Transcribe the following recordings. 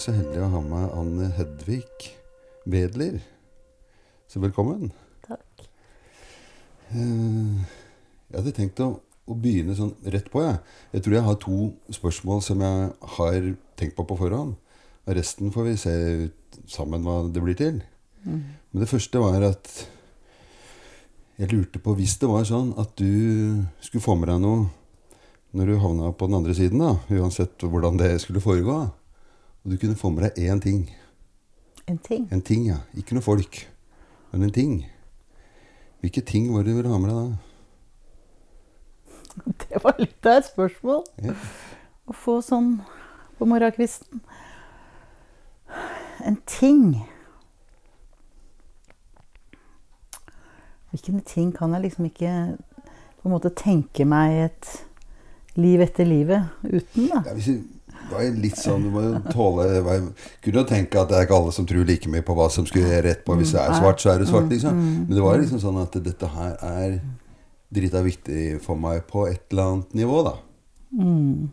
Jeg så heldig å ha med Anne Hedvig Wedler. Så velkommen. Takk. Eh, Jeg hadde tenkt å, å begynne sånn rett på. Jeg. jeg tror jeg har to spørsmål som jeg har tenkt på på forhånd. Og resten får vi se ut sammen hva det blir til. Men det første var at jeg lurte på hvis det var sånn at du skulle få med deg noe når du havna på den andre siden, da, uansett hvordan det skulle foregå, og du kunne få med deg én ting. En ting. En ting, ja. Ikke noe folk, men en ting. Hvilke ting var det du ville ha med deg da? Det var litt av et spørsmål Ja. å få sånn på morgenkvisten. En ting. Hvilken ting kan jeg liksom ikke på en måte tenke meg et liv etter livet uten, da? Ja, hvis du var jo litt sånn, Du må jo tåle var- Kunne jo tenke at det er ikke alle som tror like mye på hva som skulle gjøre rett på. Hvis det er svart, så er det svart, liksom. Men det var liksom sånn at dette her er drita viktig for meg på et eller annet nivå, da. Mm.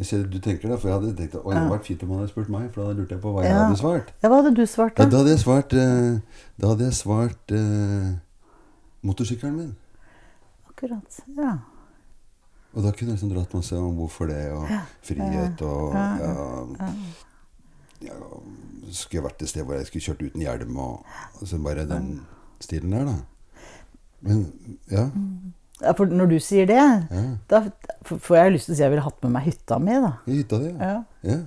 Men jeg, du tenker da, for jeg hadde tenkt at, det hadde vært fint om han hadde spurt meg, for da lurte jeg på hva jeg Ja. hadde svart. Ja, hva hadde du svart, da? da hadde jeg svart eh, Da hadde jeg svart eh, motorsykkelen min. Akkurat. Ja. Og da kunne jeg liksom dratt masse om hvorfor det, og frihet og ja, ja, Skulle jeg vært et sted hvor jeg skulle kjørt uten hjelm, og så bare den stilen der, da. Men ja. Ja. For når du sier det, ja. da får jeg lyst til å si at jeg ville hatt med meg hytta mi, da. Hytta di, ja. Ja.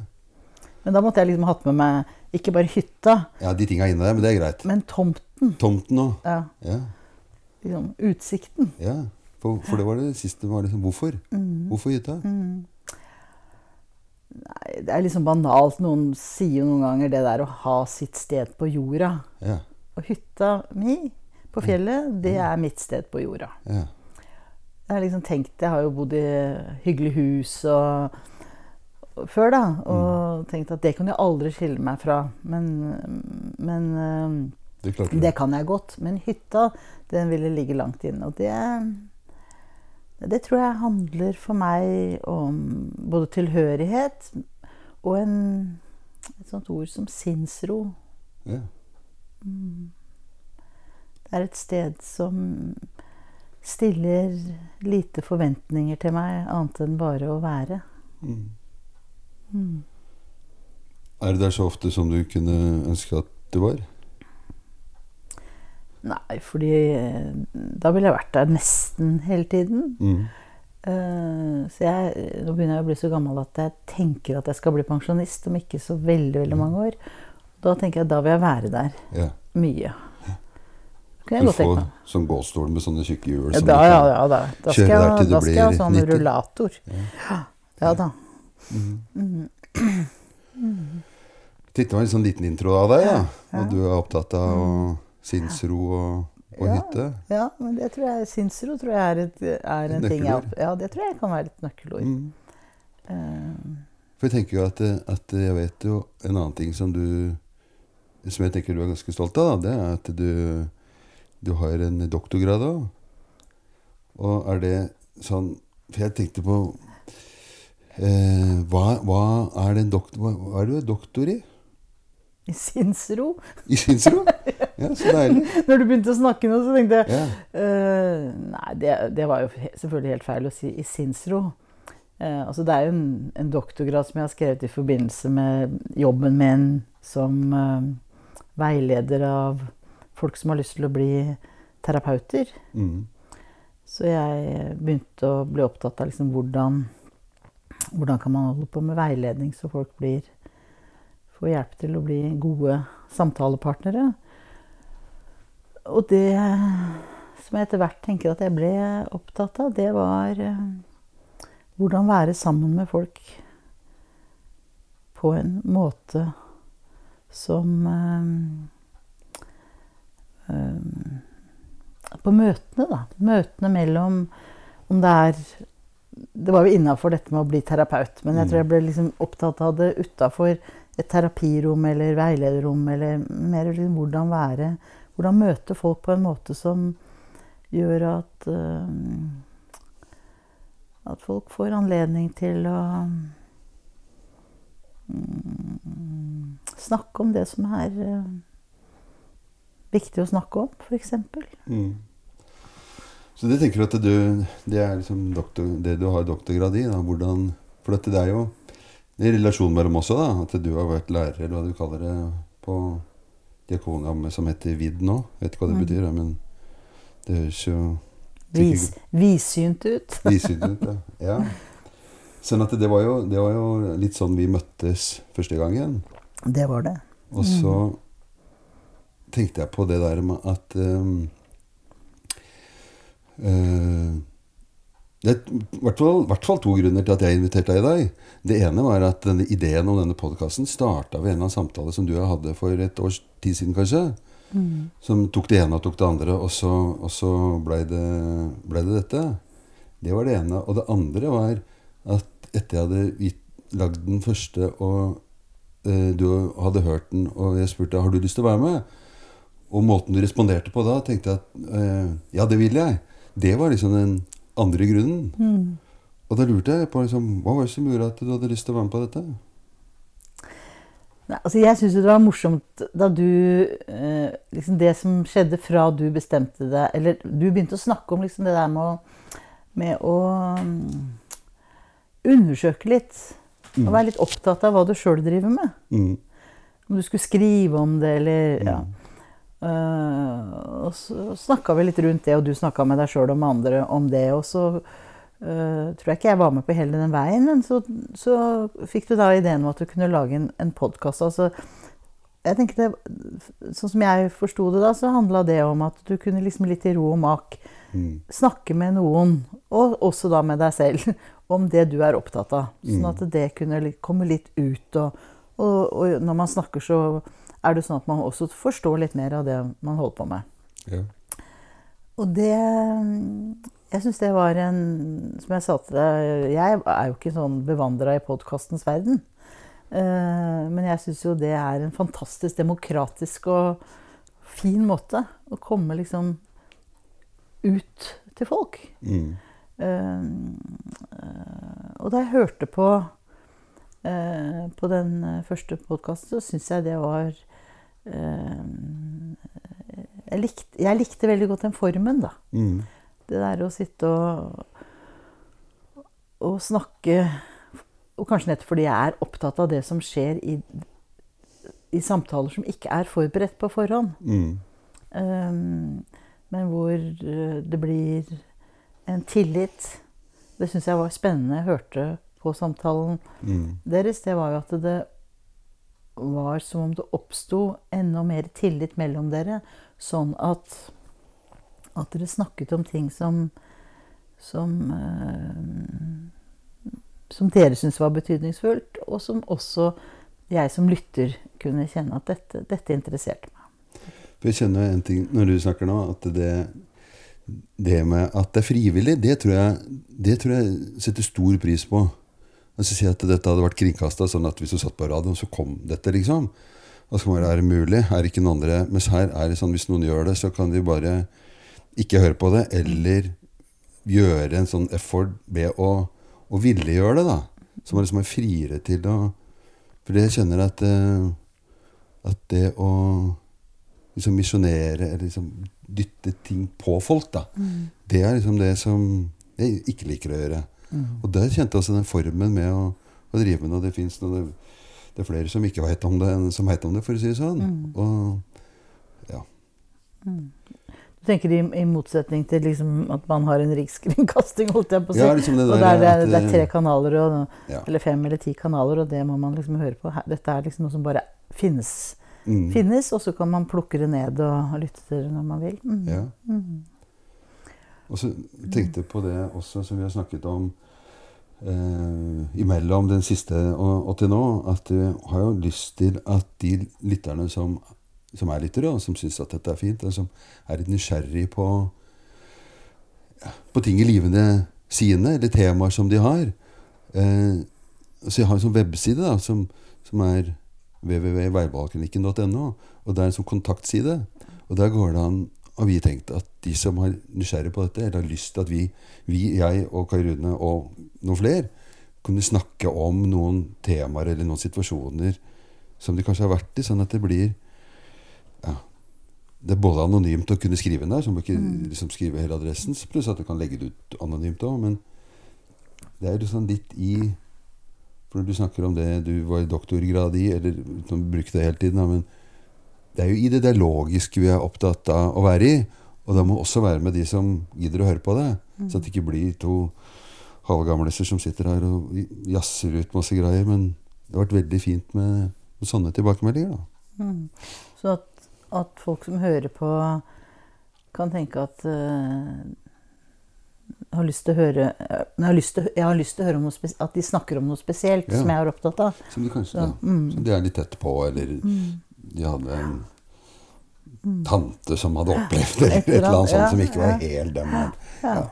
Men da måtte jeg liksom hatt med meg ikke bare hytta, Ja, de tinga inne der, men det er greit. men tomten. Tomten òg. Ja, Ja. liksom utsikten. ja. For, for det var det siste var liksom Hvorfor? Hvorfor hytta? Nei, det er liksom banalt. Noen sier jo noen ganger det der å ha sitt sted på jorda. Ja. Og hytta mi på fjellet, det er mitt sted på jorda. ja. Jeg har liksom tenkt Jeg har jo bodd i hyggelig hus og, og før, da. Og tenkt at det kan jeg aldri skille meg fra. Men, men Det. Det kan jeg godt, men hytta den ville ligge langt inne. Og det, det tror jeg handler for meg om både tilhørighet og en, et sånt ord som sinnsro. Ja. Det er et sted som stiller lite forventninger til meg, annet enn bare å være. Er det der så ofte som du kunne ønske at du var? Nei, fordi eh, da ville jeg vært der nesten hele tiden. Mm. Uh, Så jeg, nå begynner jeg å bli så gammel at jeg tenker at jeg skal bli pensjonist om ikke så veldig veldig mange år. Da tenker jeg at da vil jeg være der yeah. mye. Du får sånn gåstol med sånne tjukke hjul. Ja, som da, ja, kan- ja, da. Da skal jeg, da skal jeg ha sånn 90. rullator. Ja da. Mm. Mm. Dette var en sånn liten intro av deg. Ja. Og du er opptatt av mm. sinnsro og, og Ja. hytte. Ja, men det tror jeg Sinnsro tror jeg er, et, er en ting jeg. Ja, det tror jeg kan være et nøkkelord. Eh, For jeg tenker jo at, at jeg vet jo en annen ting som du Som jeg tenker du er ganske stolt av, da, det er at du, du har en doktorgrad òg. Og er det sånn For jeg tenkte på eh, hva, hva er det en doktor hva, hva er du er doktor i? I sinnsro. I sinnsro? Ja, så deilig. Når du begynte å snakke nå, så tenkte jeg Ja. Eh, nei, det, det var jo selvfølgelig helt feil å si i sinnsro. Eh, altså det er jo en, en doktorgrad som jeg har skrevet i forbindelse med jobben min som eh, veileder av folk som har lyst til å bli terapeuter. Mm. Så jeg begynte å bli opptatt av liksom hvordan, hvordan kan man holde på med veiledning så folk blir, får hjelp til å bli gode samtalepartnere. Og det som jeg etter hvert tenker at jeg ble opptatt av, det var eh, hvordan være sammen med folk på en måte som eh, eh, På møtene, da. Møtene mellom Om det er Det var jo innafor dette med å bli terapeut, men jeg tror jeg ble liksom opptatt av det utafor et terapirom eller veilederrom, eller mer liksom hvordan være hvordan møte folk på en måte som gjør at eh, At folk får anledning til å mm, snakke om det som er eh, viktig å snakke om, f.eks. Mm. Så det tenker du at du Det er liksom doktor, det du har doktorgrad i? Da, hvordan, for dette, det er jo det er relasjon mellom oss da. At du har vært lærer, eller hva du kaller det, på Diakonhjemmet som heter VID nå. Vet ikke hva det Mm. betyr, men det høres jo Vis, vidsynt ut. Vissynt ut, ja. ja. Sånn at det var, jo, det var jo litt sånn vi møttes første gangen. Det var det. Og så tenkte jeg på det der med at um, uh, Det er i hvert fall, to grunner til at jeg inviterte deg i dag. Det ene var at denne ideen om denne podkasten starta ved en av samtalene samtale som du og jeg hadde for et års tid siden, kanskje. Som tok det ene og tok det andre, og så, og så blei det, ble det dette. Det var det ene. Og det andre var at etter jeg hadde lagd den første, og eh, du hadde hørt den, og jeg spurte har du lyst til å være med, og måten du responderte på da, tenkte jeg at eh, ja, det vil jeg. Det var liksom den andre grunnen. Mm. Og da lurte jeg på liksom, hva var det som gjorde at du hadde lyst til å være med på dette? Nei, altså jeg syns det var morsomt da du eh, liksom Det som skjedde fra du bestemte deg Eller du begynte å snakke om liksom det der med å, med å mm, undersøke litt. Og være litt opptatt av hva du sjøl driver med. Mm. Om du skulle skrive om det, eller ja. Mm. Eh, og så snakka vi litt rundt det, og du snakka med deg sjøl og med andre om det. Og så uh, tror jeg ikke jeg var med på hele den veien, men så, så fikk du da ideen om at du kunne lage en, en podkast. Altså, jeg sånn som jeg forsto det da, så handla det om at du kunne liksom litt i ro og mak Mm. snakke med noen, og også da med deg selv, om det du er opptatt av. Sånn Mm. at det kunne komme litt ut. Og, og, og når man snakker, så er det sånn at man også forstår litt mer av det man holder på med. Ja. Og det Jeg syns det var en Som jeg sa til deg, jeg er jo ikke sånn bevandra i podkastens verden. Eh, men jeg syns jo det er en fantastisk demokratisk og fin måte å komme liksom ut til folk. Mm. Eh, og da jeg hørte på eh, på den første podkasten, så syns jeg det var jeg, likte, jeg likte veldig godt den formen, da. Mm. Det der å sitte og, og snakke Og kanskje nettopp fordi jeg er opptatt av det som skjer i, i samtaler som ikke er forberedt på forhånd. Mm. Um, men hvor uh, det blir en tillit. Det syns jeg var spennende. Jeg hørte på samtalen Mm. deres. Det var jo at det var som om det oppsto enda mer tillit mellom dere. Sånn at, at dere snakket om ting som som, eh, som dere syntes var betydningsfullt, og som også jeg som lytter kunne kjenne at dette, dette interesserte meg. For jeg kjenner en ting når du snakker nå, at det, det med at det er frivillig, det tror jeg, det tror jeg setter stor pris på. Altså jeg at dette hadde vært kringkasta sånn at hvis du satt på radioen, så kom dette, liksom. Og så er det mulig. Er det ikke noen andre Mens her er det sånn hvis noen gjør det, så kan de bare ikke høre på det, eller gjøre en sånn effort ved å, å ville gjøre det, da. Så man liksom er friere til å For jeg kjenner at, eh, at det å liksom misjonere eller liksom dytte ting på folk, da. Det er liksom det som jeg ikke liker å gjøre. Og der kjente jeg altså den formen med å, å drive med noe. Det fins noe Det er flere som ikke vet om det, enn som veit om det, for å si det sånn. Og ja. Du tenker i, i motsetning til liksom at man har en rikskringkasting, holdt jeg på å si. Ja, liksom det og der der det, er, at, det er tre eh, kanaler, og, Ja. eller fem eller ti kanaler, og det må man liksom høre på. Dette er liksom noe som bare finnes. Mm, finnes og så kan man plukke det ned og lytte til det når man vil. Mm. ja. Og så tenkte jeg på det også som vi har snakket om eh, imellom den siste og, og til nå, at jeg har jo lyst til at de lytterne som, som er lyttere, og som syns at dette er fint, og som er litt nysgjerrig på, ja, på ting i livene sine, eller temaer som de har eh, Så jeg har en sånn webside da, som, som er www.veivalklinikken.no, og det er en sånn kontaktside. Og der går det an har vi tenkt at de som er nysgjerrig på dette, eller har lyst til at vi, vi jeg og Kai Rune og noen flere, kunne snakke om noen temaer eller noen situasjoner som de kanskje har vært i, sånn at det blir ja, Det er både anonymt å kunne skrive inn der, så må ikke liksom skrive hele adressen, pluss at du kan legge det ut anonymt òg, men det er liksom litt i For når du snakker om det du var i doktorgrad i, eller uten å bruke det hele tiden, men det er jo i det dialogiske vi er opptatt av å være i. Og det må også være med de som gidder å høre på det. Så at det ikke blir to halvgamliser som sitter her og jazzer ut masse greier. Men det har vært veldig fint med, med sånne tilbakemeldinger, da. Så at, at folk som hører på, kan tenke at uh, har lyst til å høre eh, jeg har lyst til, har lyst til å høre at de snakker om noe spesielt Ja. som jeg er opptatt av. Som de kanskje Ja, mm. som de er litt tett på, eller de hadde en tante som hadde opplevd det, eller et eller annet sånt som ikke var helt dem. Ja.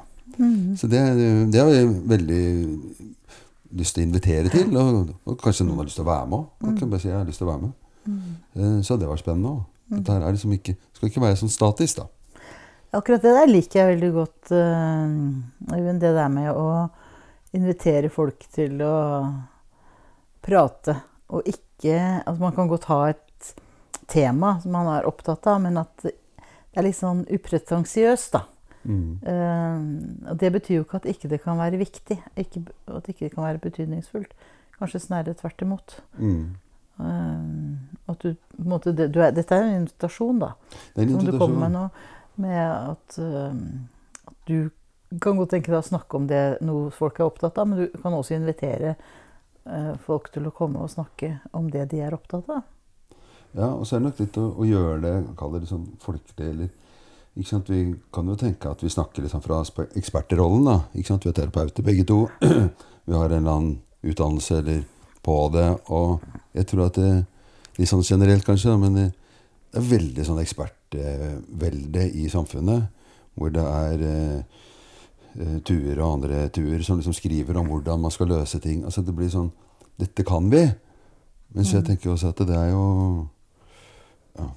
Så det, det har vi veldig lyst til å invitere til, og, og kanskje noen har lyst til å være med òg. Kan bare si jeg har lyst til å være med. Eh, Så det var spennende òg. Dette her er liksom ikke, skal ikke være sånn statisk, da. Akkurat det der liker jeg veldig godt, eh, Øyvind. det der med å invitere folk til å prate. Og ikke At man kan godt ha et tema som man er opptatt av, men at det er litt sånn upretensiøst, da. Mm. Uh, og det betyr jo ikke at ikke det kan være viktig, ikke, at ikke det kan være betydningsfullt. Kanskje snarere tvert imot. Mm. Uh, at du, måte, det, du er, dette er en invitasjon, da. Det er en Som du kommer invitasjon. med nå, med at, uh, at du kan godt tenke deg å snakke om det noe folk er opptatt av, men du kan også invitere folk til å komme og snakke om det de er opptatt av. Ja, og så er det nok litt å, å gjøre det, kall det sånn folkelig, eller ikke sant? Vi kan jo tenke at vi snakker liksom fra spe- ekspertrollen, da. Ikke sant? Vi er terapeuter begge to. vi har en eller annen utdannelse eller på det, og jeg tror at det, litt sånn generelt kanskje, men det, er veldig sånn ekspertvelde i samfunnet, hvor det er eh, eh, tuer og andre tuer som liksom skriver om hvordan man skal løse ting. Altså det blir sånn Dette kan vi. Mens jeg tenker også at det er jo ja.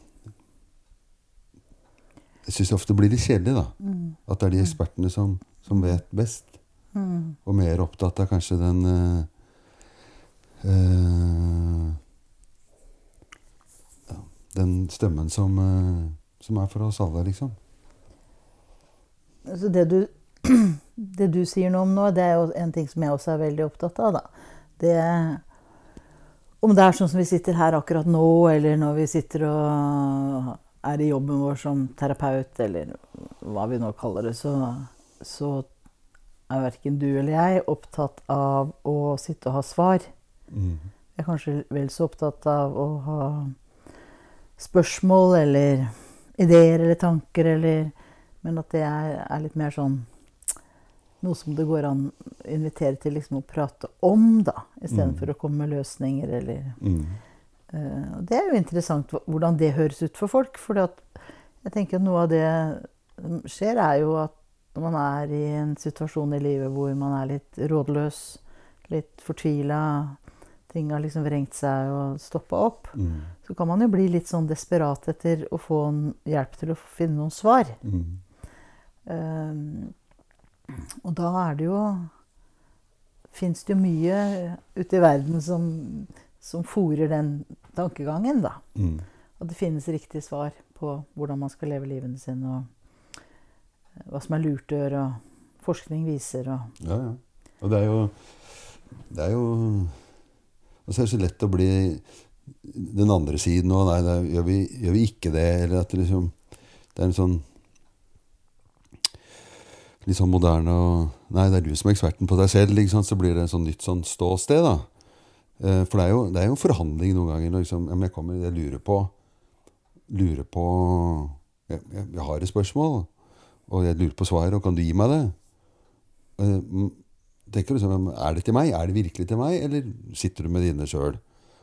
Jeg syns ofte blir litt kjedelig, da. At det er de ekspertene som, som vet best. Og mer opptatt av kanskje den uh, uh, ja, Den stemmen som, uh, som er for oss alle, liksom. Altså det du, det du sier noe om nå, det er jo en ting som jeg også er veldig opptatt av. Da. Det, om det er sånn som vi sitter her akkurat nå, eller når vi sitter og er i jobben vår som terapeut, eller hva vi nå kaller det, så, så er verken du eller jeg opptatt av å sitte og ha svar. Mm. Jeg er kanskje vel så opptatt av å ha spørsmål eller ideer eller tanker, eller Men at det er, er litt mer sånn Noe som det går an å invitere til liksom å prate om, da. Istedenfor å komme med løsninger eller Mm. uh, det er jo interessant hvordan det høres ut for folk. For jeg tenker at noe av det som skjer, er jo at når man er i en situasjon i livet hvor man er litt rådløs, litt fortvila, ting har liksom vrengt seg og stoppa opp, Mm. så kan man jo bli litt sånn desperat etter å få hjelp til å finne noen svar. Mm. Eh, og da er det jo Fins det jo mye ute i verden som, som fòrer den tankegangen, da. Mm. At det finnes riktige svar på hvordan man skal leve livene sine, og hva som er lurt å gjøre, og forskning viser og Ja, ja. Og det er jo Det er jo Altså, så er så lett å bli den andre siden og Nei, det gjør, vi, gjør vi ikke det? Eller at det liksom Det er en sånn Litt sånn moderne og Nei, det er du som er eksperten på deg selv. Så blir det en sånn nytt sånn ståsted, da. Eh, For det er jo, det er jo forhandling noen ganger. Liksom, jeg kommer, jeg lurer på Lurer på jeg, jeg, har et spørsmål, og jeg lurer på svaret, og kan du gi meg det? Eh, tenker sånn, Er det til meg? Er det virkelig til meg, eller sitter du med dine sjøl?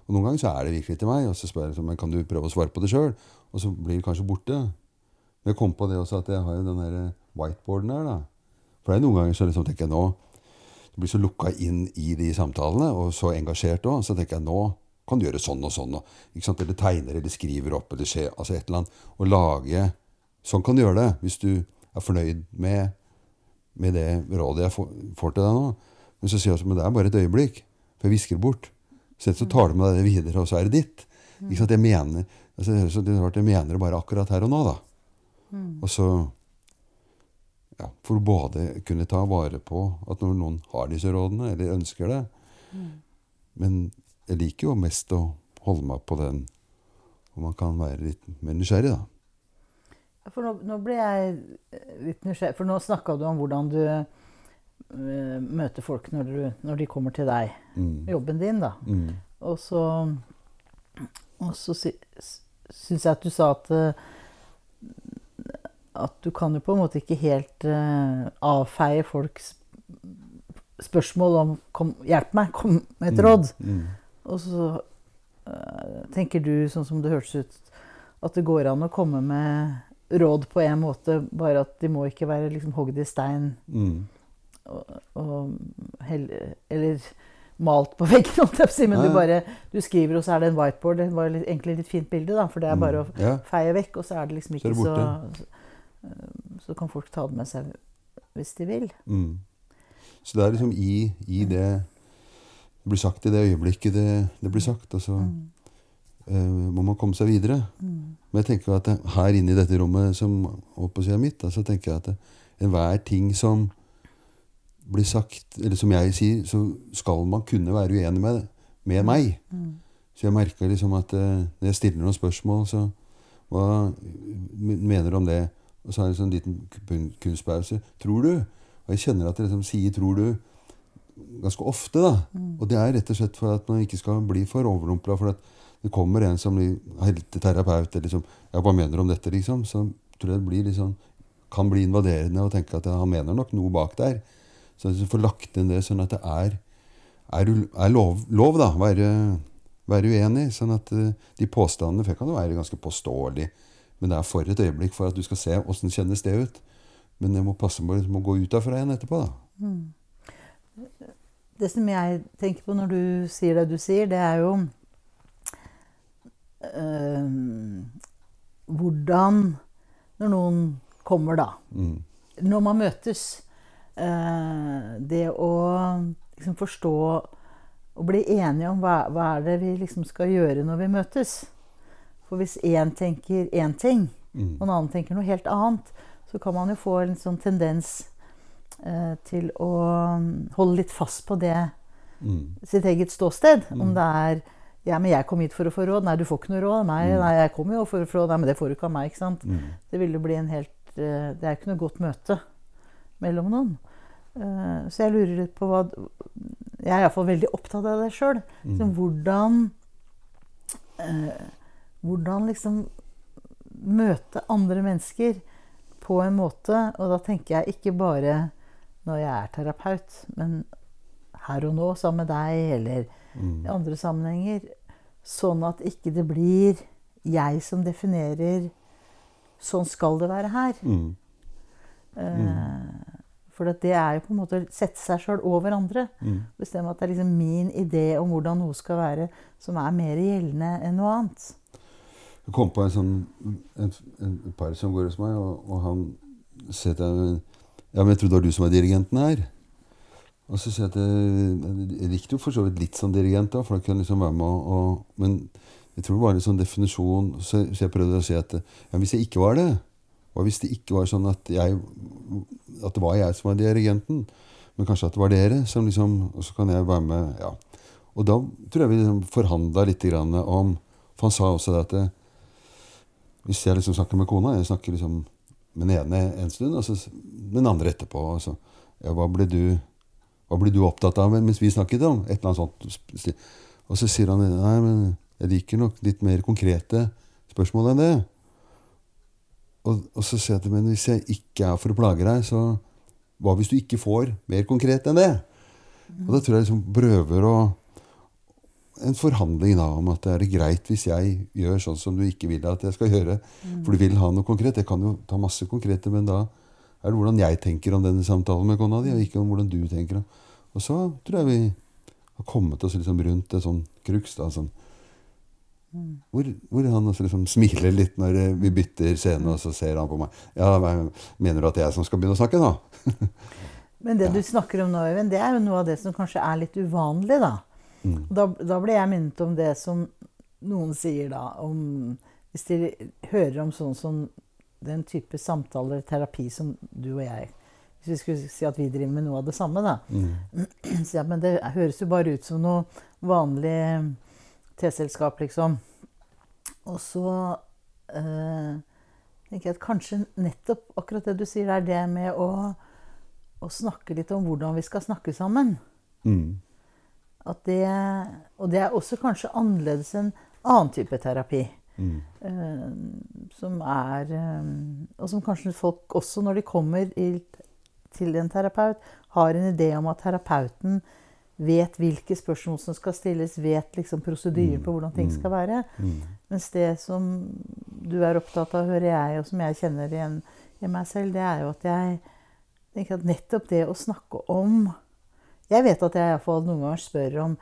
Og Noen ganger så er det virkelig til meg, og så spør jeg sånn, men kan du prøve å svare på det sjøl? Og så blir det kanskje borte. Men jeg kom på det også at jeg har jo den der whiteboarden her. da. For det er noen ganger så liksom tenker jeg nå Du blir så lukka inn i de samtalene, og så engasjert òg. Så tenker jeg nå kan du gjøre sånn og sånn. Eller tegner eller skriver opp eller skjer, altså et eller annet. Og lage Sånn kan du gjøre det hvis du er fornøyd med, med det rådet jeg får, får til deg nå. Men så sier jeg at det er bare et øyeblikk. For jeg visker det bort. Så så tar du med deg det videre, og så er det ditt. Ikke sant? Jeg mener altså, det høres ut som jeg mener det bare akkurat her og nå. da. Og så ja, For å både kunne ta vare på at når noen har disse rådene, eller ønsker det Men jeg liker jo mest å holde meg på den hvor man kan være litt mer nysgjerrig, da. For nå, nå ble jeg eh, litt nysgjerrig. For nå snakka du om hvordan du uh, møter folk når, du, når de kommer til deg. Mm. Jobben din, da. Mm. Og så, og så sy, syns jeg at du sa at eh, at du kan jo på en måte ikke helt uh, avfeie folks spørsmål om kom, 'Hjelp meg, kom med et råd'. Mm. Og så uh, tenker du, sånn som det hørtes ut, at det går an å komme med råd på en måte, bare at de må ikke være liksom hogd i stein Mm. og, og hell, Eller malt på veggen, holdt jeg på å si. Men du bare du skriver, og så er det en whiteboard. Det var egentlig litt fint bilde, da, for det er bare å Mm. Feie vekk, og så er det liksom Så ikke det så, så Så kan folk ta det med seg hvis de vil. Mm. Så det er liksom i, i det Det blir sagt i det øyeblikket det, det blir sagt, og så Mm. uh, må man komme seg videre. Mm. Men jeg tenker at her inne i dette rommet som oppå er mitt, da, så tenker jeg at enhver ting som blir sagt, eller som jeg sier, så skal man kunne være uenig med, med meg. Mm. Så jeg merker liksom at eh, når jeg stiller noen spørsmål, så Hva mener du om det? Og så har jeg en sånn liten kunstpause. Tror du? Og jeg kjenner at jeg liksom sier 'tror du' ganske ofte. da. Og det er rett og slett for at man ikke skal bli for overrumpla. For at det kommer en som blir helteterapeut eller liksom, ja, 'Hva mener du om dette?' liksom. Så tror jeg det blir sånn, kan bli invaderende og tenke at han mener nok noe bak der. Så jeg får lagt inn det sånn at det er, er, er lov, lov, da. Være, være uenig. Sånn at eh, de påstandene fikk han kan jo være ganske påståelig. Men det er for et øyeblikk for at du skal se åssen kjennes det ut. Men jeg må passe på liksom, å gå ut derfra igjen etterpå. da. Det som jeg tenker på når du sier det du sier, det er jo øh, Hvordan Når noen kommer, da. Mm. Når man møtes. Øh, det å liksom forstå og bli enige om hva, hva er det vi liksom skal gjøre når vi møtes. For hvis én tenker én ting, Mm. og en annen tenker noe helt annet, så kan man jo få en sånn tendens eh, til å mm, holde litt fast på det Mm. sitt eget ståsted. Om det er ja, men jeg kom hit for å få råd. Nei, du får ikke noe råd. Nei, nei jeg kom jo for å få råd. Nei, men det får du ikke av meg. ikke sant? Mm. Det ville bli en helt eh, Det er ikke noe godt møte mellom noen. Eh, Så jeg lurer litt på hva Jeg er iallfall veldig opptatt av det sjøl. Mm. hvordan eh, Hvordan liksom møte andre mennesker på en måte Og da tenker jeg ikke bare når jeg er terapeut, men her og nå sammen med deg, eller Mm. i andre sammenhenger. Sånn at ikke det blir jeg som definerer Sånn skal det være her. Mm. Mm. For det er jo på en måte å sette seg sjøl over andre. Mm. Bestemme at det er liksom min idé om hvordan noe skal være, som er mer gjeldende enn noe annet. Jeg kom på en sånn en, en par som går hos meg, og, og han sier til meg Ja, men jeg trodde det var du som var dirigenten her. Og så sier jeg at jeg, jeg likte jo for så vidt litt som dirigent, da, for da kunne jeg liksom være med og, og Men jeg tror det var en sånn definisjon Så, så jeg prøvde å si at ja, hvis jeg ikke var det Hva hvis det ikke var sånn at jeg At det var jeg som var dirigenten, men kanskje at det var dere som liksom Og så kan jeg være med Ja. Og da tror jeg vi liksom forhandla litt om For han sa også det at hvis jeg liksom snakker med kona Jeg snakker liksom med den ene en stund, og så den andre etterpå. Så, ja, hva ble du hva ble du opptatt av mens vi snakket om? Et eller annet sånt. Og så sier han nei, men jeg liker nok litt mer konkrete spørsmål enn det. Og, og så sier jeg til men hvis jeg ikke er for å plage deg, så hva hvis du ikke får mer konkret enn det? Og da tror jeg liksom prøver å En forhandling da om at det er greit hvis jeg gjør sånn som du ikke vil at jeg skal gjøre. For du vil ha noe konkret. Jeg kan jo ta masse konkrete, men da er det hvordan jeg tenker om denne samtalen med kona di, og ikke om hvordan du tenker. om Og så tror jeg vi har kommet oss liksom rundt et sånn kruks. da, sånn, Hvor, hvor han også liksom smiler litt når eh, vi bytter scene, og så ser han på meg. Ja, mener du at det er jeg som skal begynne å snakke, da? Men det du snakker om nå, Øyvind, det er jo noe av det som kanskje er litt uvanlig, da. Mm. Da, da ble jeg minnet om det som noen sier da om Hvis de hører om sånn som den type samtaler, terapi som du og jeg Hvis vi skulle si at vi driver med noe av det samme, da. Mm. Så ja, men det høres jo bare ut som noe vanlig teselskap, liksom. Og så øh, tenker jeg at kanskje nettopp akkurat det du sier, er det med å, å snakke litt om hvordan vi skal snakke sammen. Mm. At det, og det er også kanskje annerledes enn annen type terapi. Mm. Uh, som er eh, Og som kanskje folk også, når de kommer i, til en terapeut, har en idé om at terapeuten vet hvilke spørsmål som skal stilles, vet liksom prosedyren på hvordan ting skal være. Mm. Mens det som du er opptatt av, hører jeg, og som jeg kjenner igjen i meg selv, det er jo at jeg tenker at nettopp det å snakke om Jeg vet at jeg iallfall noen ganger spør om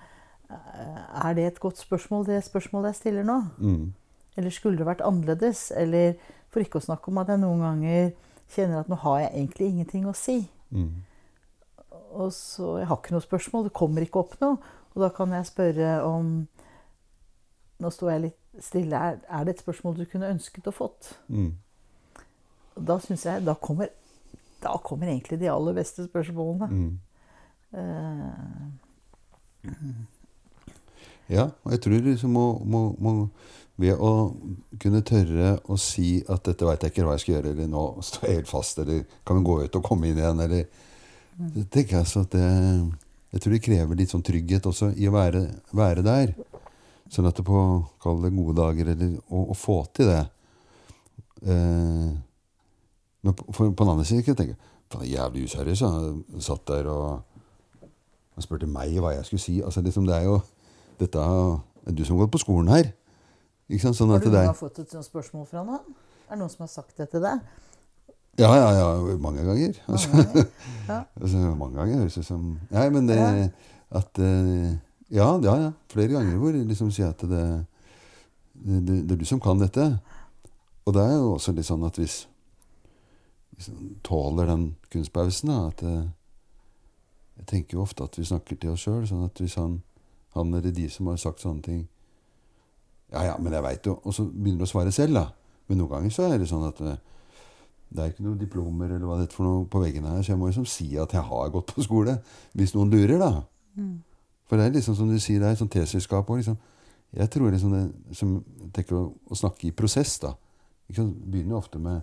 eh, Er det et godt spørsmål, det spørsmålet jeg stiller nå? Mm. Eller skulle det vært annerledes? Eller for ikke å snakke om at jeg noen ganger kjenner at nå har jeg egentlig ingenting å si. Mm. Og så, Jeg har ikke noe spørsmål, det kommer ikke opp noe. Og da kan jeg spørre om Nå står jeg litt stille. Er, er det et spørsmål du kunne ønsket å fått? Mm. Da synes jeg da kommer, da kommer egentlig de aller beste spørsmålene. Mm. Eh, Ja, og jeg tror liksom må, må, må Ved å kunne tørre å si at 'dette veit jeg ikke hva jeg skal gjøre', eller 'nå står jeg helt fast', eller 'kan vi gå ut og komme inn igjen', eller Det tenker jeg så at det Jeg tror det krever litt sånn trygghet også i å være, være der. Sånn at det på Kall det gode dager, eller å, å få til det. Eh, men på, for, på den andre siden kan jeg tenke Faen, jævlig useriøs. Satt der og han spurte meg hva jeg skulle si. Altså, liksom, det er jo dette er du som har gått på skolen her. Ikke? Sånn har du er, gang fått et sånt spørsmål fra noen? Er det noen som har sagt det til deg? ja, ja, ja. Mange ganger. Altså, Mange ganger? Ja. altså, mange ganger høres det som Nei, men det Ja. at eh, Ja, ja, ja. Flere ganger hvor liksom sier at det, det, det, det er du som kan dette. Og det er jo også litt sånn at hvis hvis man tåler den kunstpausen, da at eh, Jeg tenker jo ofte at vi snakker til oss sjøl. Sånn at hvis han, han eller de som har sagt sånne ting Ja, ja, men jeg veit jo Og så begynner du å svare selv, da. Men noen ganger så er det sånn at eh, det er ikke noen diplomer eller hva det er for noe på veggene her, så jeg må liksom si at jeg har gått på skole. Hvis noen lurer, da. For det er liksom som du sier, det er et sånt T-selskap òg. Liksom. Jeg tror liksom det som tenker å, å snakke i prosess, da. Sant? Begynner jo ofte med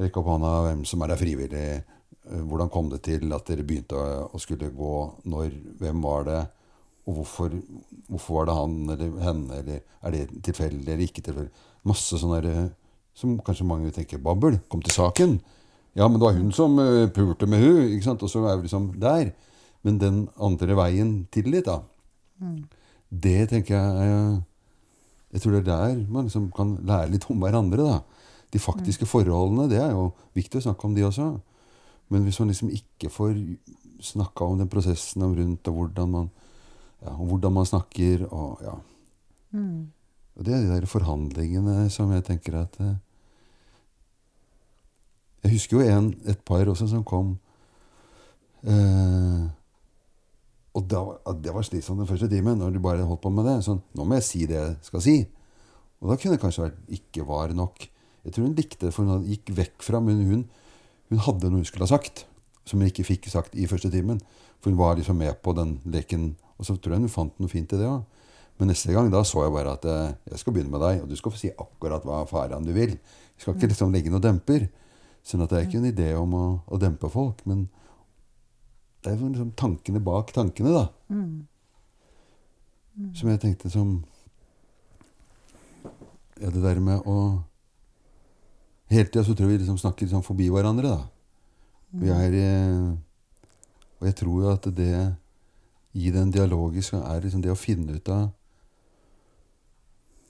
rekke opp hånda hvem som er der frivillig. Eh, Hvordan kom det til at dere begynte å, skulle gå? Når? Hvem var det? Og hvorfor, hvorfor var det han eller henne? Eller er det tilfeldig eller ikke tilfeldig? Masse sånne der, eh, som kanskje mange vil tenke babbel. Kom til saken. Ja, men det var hun som eh, pulte med hun, ikke sant? Og så er vi liksom der. Men den andre veien til litt, da. Det tenker jeg Jeg tror det er der man liksom kan lære litt om hverandre, da. De faktiske forholdene, det er jo viktig å snakke om de også. Men hvis man liksom ikke får snakka om den prosessen om rundt, og hvordan man, ja, og hvordan man snakker, og ja. Og det er de der forhandlingene som jeg tenker at eh, Jeg husker jo en, et par også som kom eh, Og da, det var slitsomt den første timen, når de bare holdt på med det. Sånn, nå må jeg si det jeg skal si. Og da kunne det kanskje vært ikke var nok. Jeg tror hun likte det, for hun gikk vekk fra Men hun, hun hadde noe hun skulle ha sagt, som hun ikke fikk sagt i første timen. For hun var liksom med på den leken, og så tror jeg hun fant noe fint i det òg. Men neste gang da så jeg bare at eh, jeg skal begynne med deg, og du skal få si akkurat hva faraen du vil. Jeg skal ikke liksom legge noe demper. Sånn at det er ikke en idé om å, å dempe folk, men det er liksom tankene bak tankene, da. Som jeg tenkte som Ja, det der med å Hele tida så tror jeg vi liksom snakker liksom forbi hverandre, da. Vi er eh, Og jeg tror jo at det i den dialogiske er liksom det å finne ut av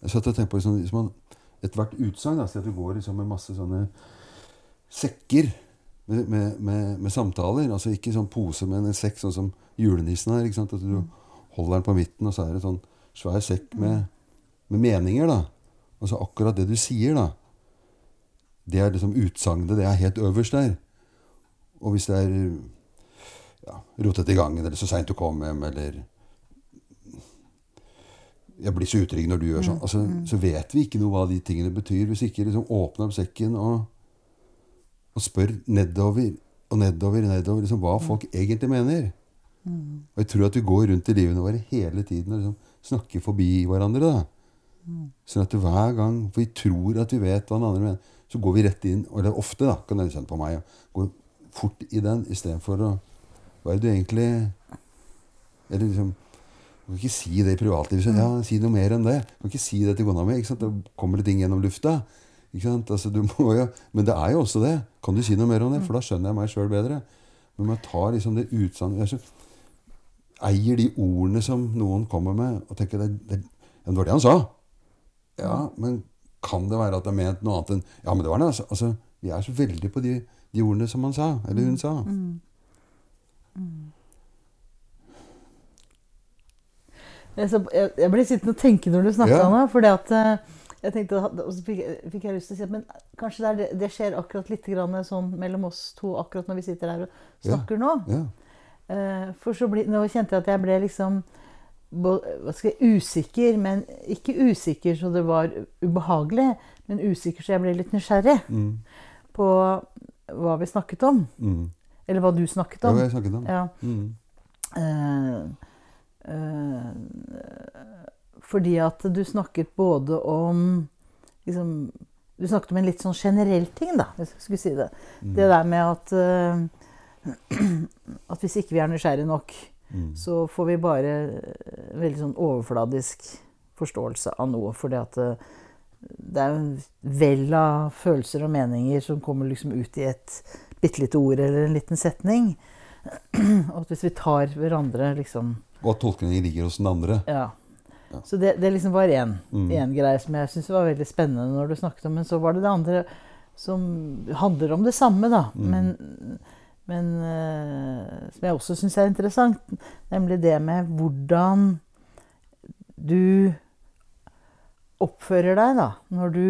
Jeg satt og tenkte på liksom, liksom man Ethvert utsagn Si at du går liksom med masse sånne sekker med, med, med, med samtaler. Altså ikke sånn pose, men en sekk, sånn som julenissen her. ikke sant? At du holder den på midten, og så er det sånn svær sekk med med meninger, da. Altså akkurat det du sier, da. Det er liksom utsagnet. Det er helt øverst der. Og hvis det er ja, rotete i gangen, eller så seint du kom hjem, eller jeg blir så utrygg når du gjør sånn. Altså, så vet vi ikke noe hva de tingene betyr. Hvis ikke liksom åpner opp sekken og, og spør nedover og nedover nedover liksom, hva folk egentlig mener. Og jeg tror at vi går rundt i livene våre hele tiden og liksom, snakker forbi hverandre. da. Sånn at hver gang For vi tror at vi vet hva den andre mener. Så går vi rett inn, eller ofte, da, kan jeg kjenne på meg, går fort i den istedenfor å Hva er det du egentlig Eller liksom Du kan ikke si det i privatlivet. Ja, si noe mer enn det. Du kan ikke si det til kona mi. ikke sant? Da kommer det ting gjennom lufta. Ikke sant? Altså, du må jo, men det er jo også det. Kan du si noe mer om det? For da skjønner jeg meg sjøl bedre. Men man tar liksom det utsagnet Eier de ordene som noen kommer med, og tenker det, det, det var det han sa. Ja, men kan det være at det er ment noe annet enn Ja, men det var det. Altså, altså vi er så veldig på de, de, ordene som han sa, eller hun sa. Mm. Mm. Jeg ble sittende og tenke når du snakka ja. nå. fordi at eh, jeg tenkte, Og så fikk, fikk, jeg lyst til å si at men kanskje det, det, skjer akkurat litt sånn mellom oss to akkurat når vi sitter her og snakker ja. nå. Ja. Uh, for så ble, nå kjente jeg at jeg ble liksom jeg, usikker, men ikke usikker så det var ubehagelig, men usikker så jeg ble litt nysgjerrig mm. på hva vi snakket om. Mm. Eller hva du snakket om. Ja, hva jeg snakket om. Ja. Mm. Uh, Uh, fordi at du snakket både om liksom, Du snakket om en litt sånn generell ting, da, hvis jeg skulle si det. Mm. Det der med at uh, at hvis ikke vi er nysgjerrige nok, mm. så får vi bare veldig sånn overfladisk forståelse av noe. Fordi at uh, det er jo vell av følelser og meninger som kommer liksom ut i et bitte lite ord eller en liten setning. Og at hvis vi tar hverandre liksom og at tolkningen ligger hos den andre. Ja. ja. Så det, det liksom var én mm. greie som jeg syntes var veldig spennende når du snakket om. Men så var det det andre som handler om det samme, da. Mm. Men, men uh, som jeg også syns er interessant. Nemlig det med hvordan du oppfører deg da, når du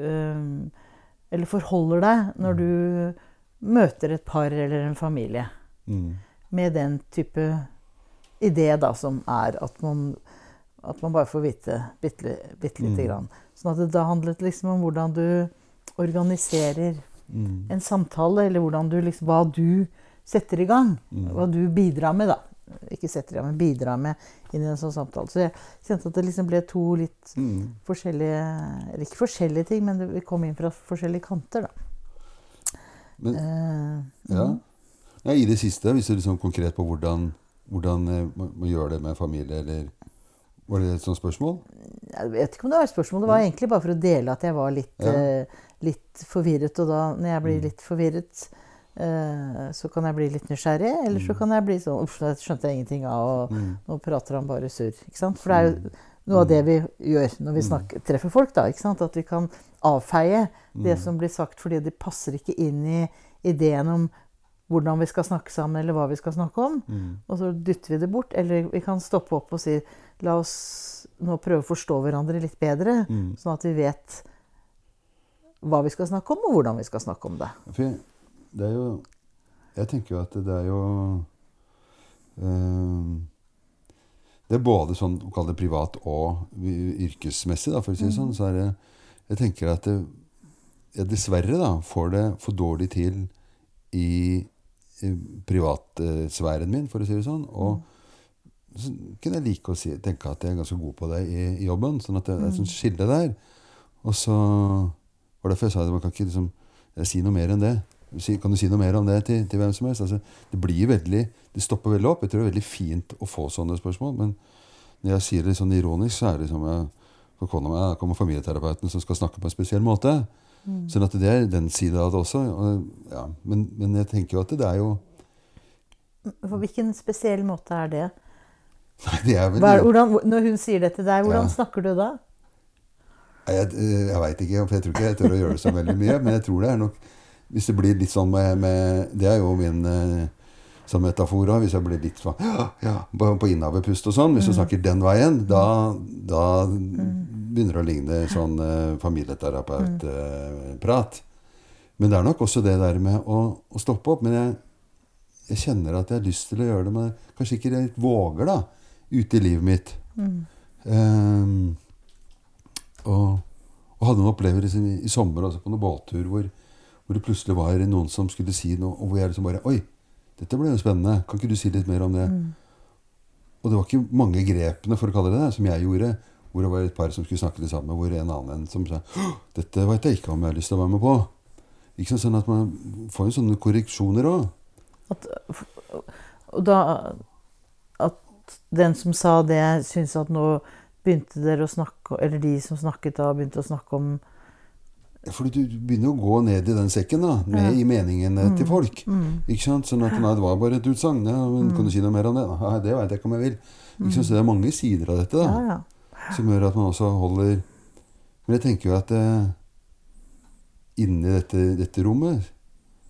uh, Eller forholder deg når mm. du møter et par eller en familie. Mm. Med den type idé da, som er at man, at man bare får vite bitte, bitte lite mm. grann. Sånn at det da handlet liksom om hvordan du organiserer mm. en samtale, eller hvordan du liksom, hva du setter i gang. Mm. Hva du bidrar med, da. Ikke setter i gang, men bidrar med inn i en sånn samtale. Så jeg kjente at det liksom ble to litt mm. forskjellige Eller ikke forskjellige ting, men det kom inn fra forskjellige kanter, da. Men, uh, ja. ja. I det siste, hvis du liksom konkret på hvordan hvordan eh, man gjør det med familie, eller Var det et sånt spørsmål? Jeg vet ikke om det var et spørsmål. Det var egentlig bare for å dele at jeg var litt, ja. uh, litt forvirret. Og da, når jeg blir mm. litt forvirret, uh, så kan jeg bli litt nysgjerrig. Eller så mm. kan jeg bli sånn Uff, det skjønte jeg ingenting av, og mm. nå prater han bare surr. Ikke sant? For det er jo noe av det vi gjør når vi snakker, treffer folk. da, ikke sant? At vi kan avfeie det som blir sagt, fordi det passer ikke inn i ideen om hvordan vi skal snakke sammen, eller hva vi skal snakke om. Og så dytter vi det bort. Eller vi kan stoppe opp og si La oss nå prøve å forstå hverandre litt bedre, sånn at vi vet hva vi skal snakke om, og hvordan vi skal snakke om det. For det er jo Jeg tenker jo at det er jo øh, Det er både sånn kall det privat og yrkesmessig, da, for å si det sånn. Mm. Så er det Jeg tenker at det, jeg dessverre da, får det for dårlig til i privatsfæren min, for å si det sånn. Og så kunne jeg like å si, tenke at jeg er ganske god på det i, i jobben. Sånn at det er et sånt skille der. Og så var derfor jeg sa at Man kan ikke liksom, si noe mer enn det. Kan du si noe mer om det til, til hvem som helst? Altså, det blir veldig, det stopper veldig opp. Jeg tror det er veldig fint å få sånne spørsmål. Men når jeg sier det sånn ironisk, så er det som jeg, for kona mi kommer familieterapeuten som skal snakke på en spesiell måte. Mm. Sånn at det er den sida av det også. Ja, men, men, jeg tenker jo at det er jo På hvilken spesiell måte er det? Nei, det er vel... Hva, hvordan, når hun sier det til deg, hvordan ja. snakker du da? Jeg, jeg veit ikke, for jeg tror ikke jeg tør å gjøre det så veldig mye. Men jeg tror det er nok Hvis det blir litt sånn med, med Det er jo min eh, som metafor. Hvis jeg blir litt sånn ja, ja, på, på innavepust og sånn, hvis mm. du snakker den veien, da, da mm. begynner å ligne sånn eh, familieterapeutprat. men det er nok også det der med å, å stoppe opp. Men jeg, jeg, kjenner at jeg har lyst til å gjøre det, men kanskje ikke jeg våger da, ute i livet mitt. Mm. Um, og, og, hadde noen opplevelse i, i sommer altså på noen båttur hvor, hvor, det plutselig var noen som skulle si noe, og hvor jeg liksom bare Oi, dette ble jo spennende. Kan ikke du si litt mer om det? Mm. Og det var ikke mange grepene for å kalle det det, som jeg gjorde. Hvor det var et par som skulle snakke litt sammen, hvor en annen en som sa Dette vet jeg ikke om jeg har lyst til å være med på. Ikke sånn at man får jo sånne korreksjoner òg. Da At den som sa det, syns at nå begynte dere å snakke Eller de som snakket da, begynte å snakke om fordi du begynner å gå ned i den sekken, da, med ja. i meningene mm. til folk. Mm. Ikke sant? Sånn at nei, det var bare et utsagn. Ja, men mm. Kan du si noe mer om det? Nei, det veit jeg ikke om jeg vil. Ikke sant? Så det er mange sider av dette da, ja, ja. som gjør at man også holder Men jeg tenker jo at eh, inni dette, dette, rommet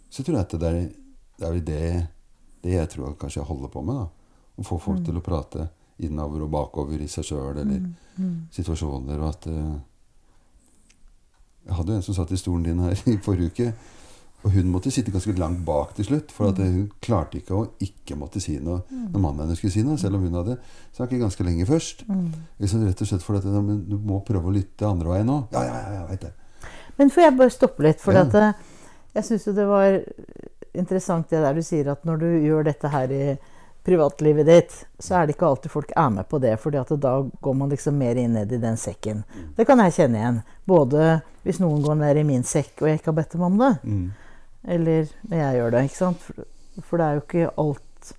så tror jeg at det er, det er det, det jeg tror jeg kanskje jeg holder på med. da. Å få folk mm. til å prate innover og bakover i seg sjøl eller mm. Mm. situasjoner. og at... uh, jeg hadde jo en som satt i stolen din her i forrige uke. Og hun måtte sitte ganske langt bak til slutt. For mm. hun klarte ikke å ikke måtte si noe mm. når mannen hennes skulle si noe. Selv om hun hadde snakket ganske lenge først. Mm. Liksom rett og slett for at Du må prøve å lytte andre veien òg. Ja, ja, ja, jeg vet det. Men får jeg bare stoppe litt? For ja. at, eh, jeg syns jo det var interessant det der du sier at når du gjør dette her i privatlivet ditt, så er det ikke alltid folk er med på det. For da går man liksom mer inn ned i den sekken. Mm. Det kan jeg kjenne igjen. Både hvis noen går ned i min sekk og jeg ikke har bedt dem om det, mm. eller når jeg gjør det. ikke sant? For, for, det er jo ikke alt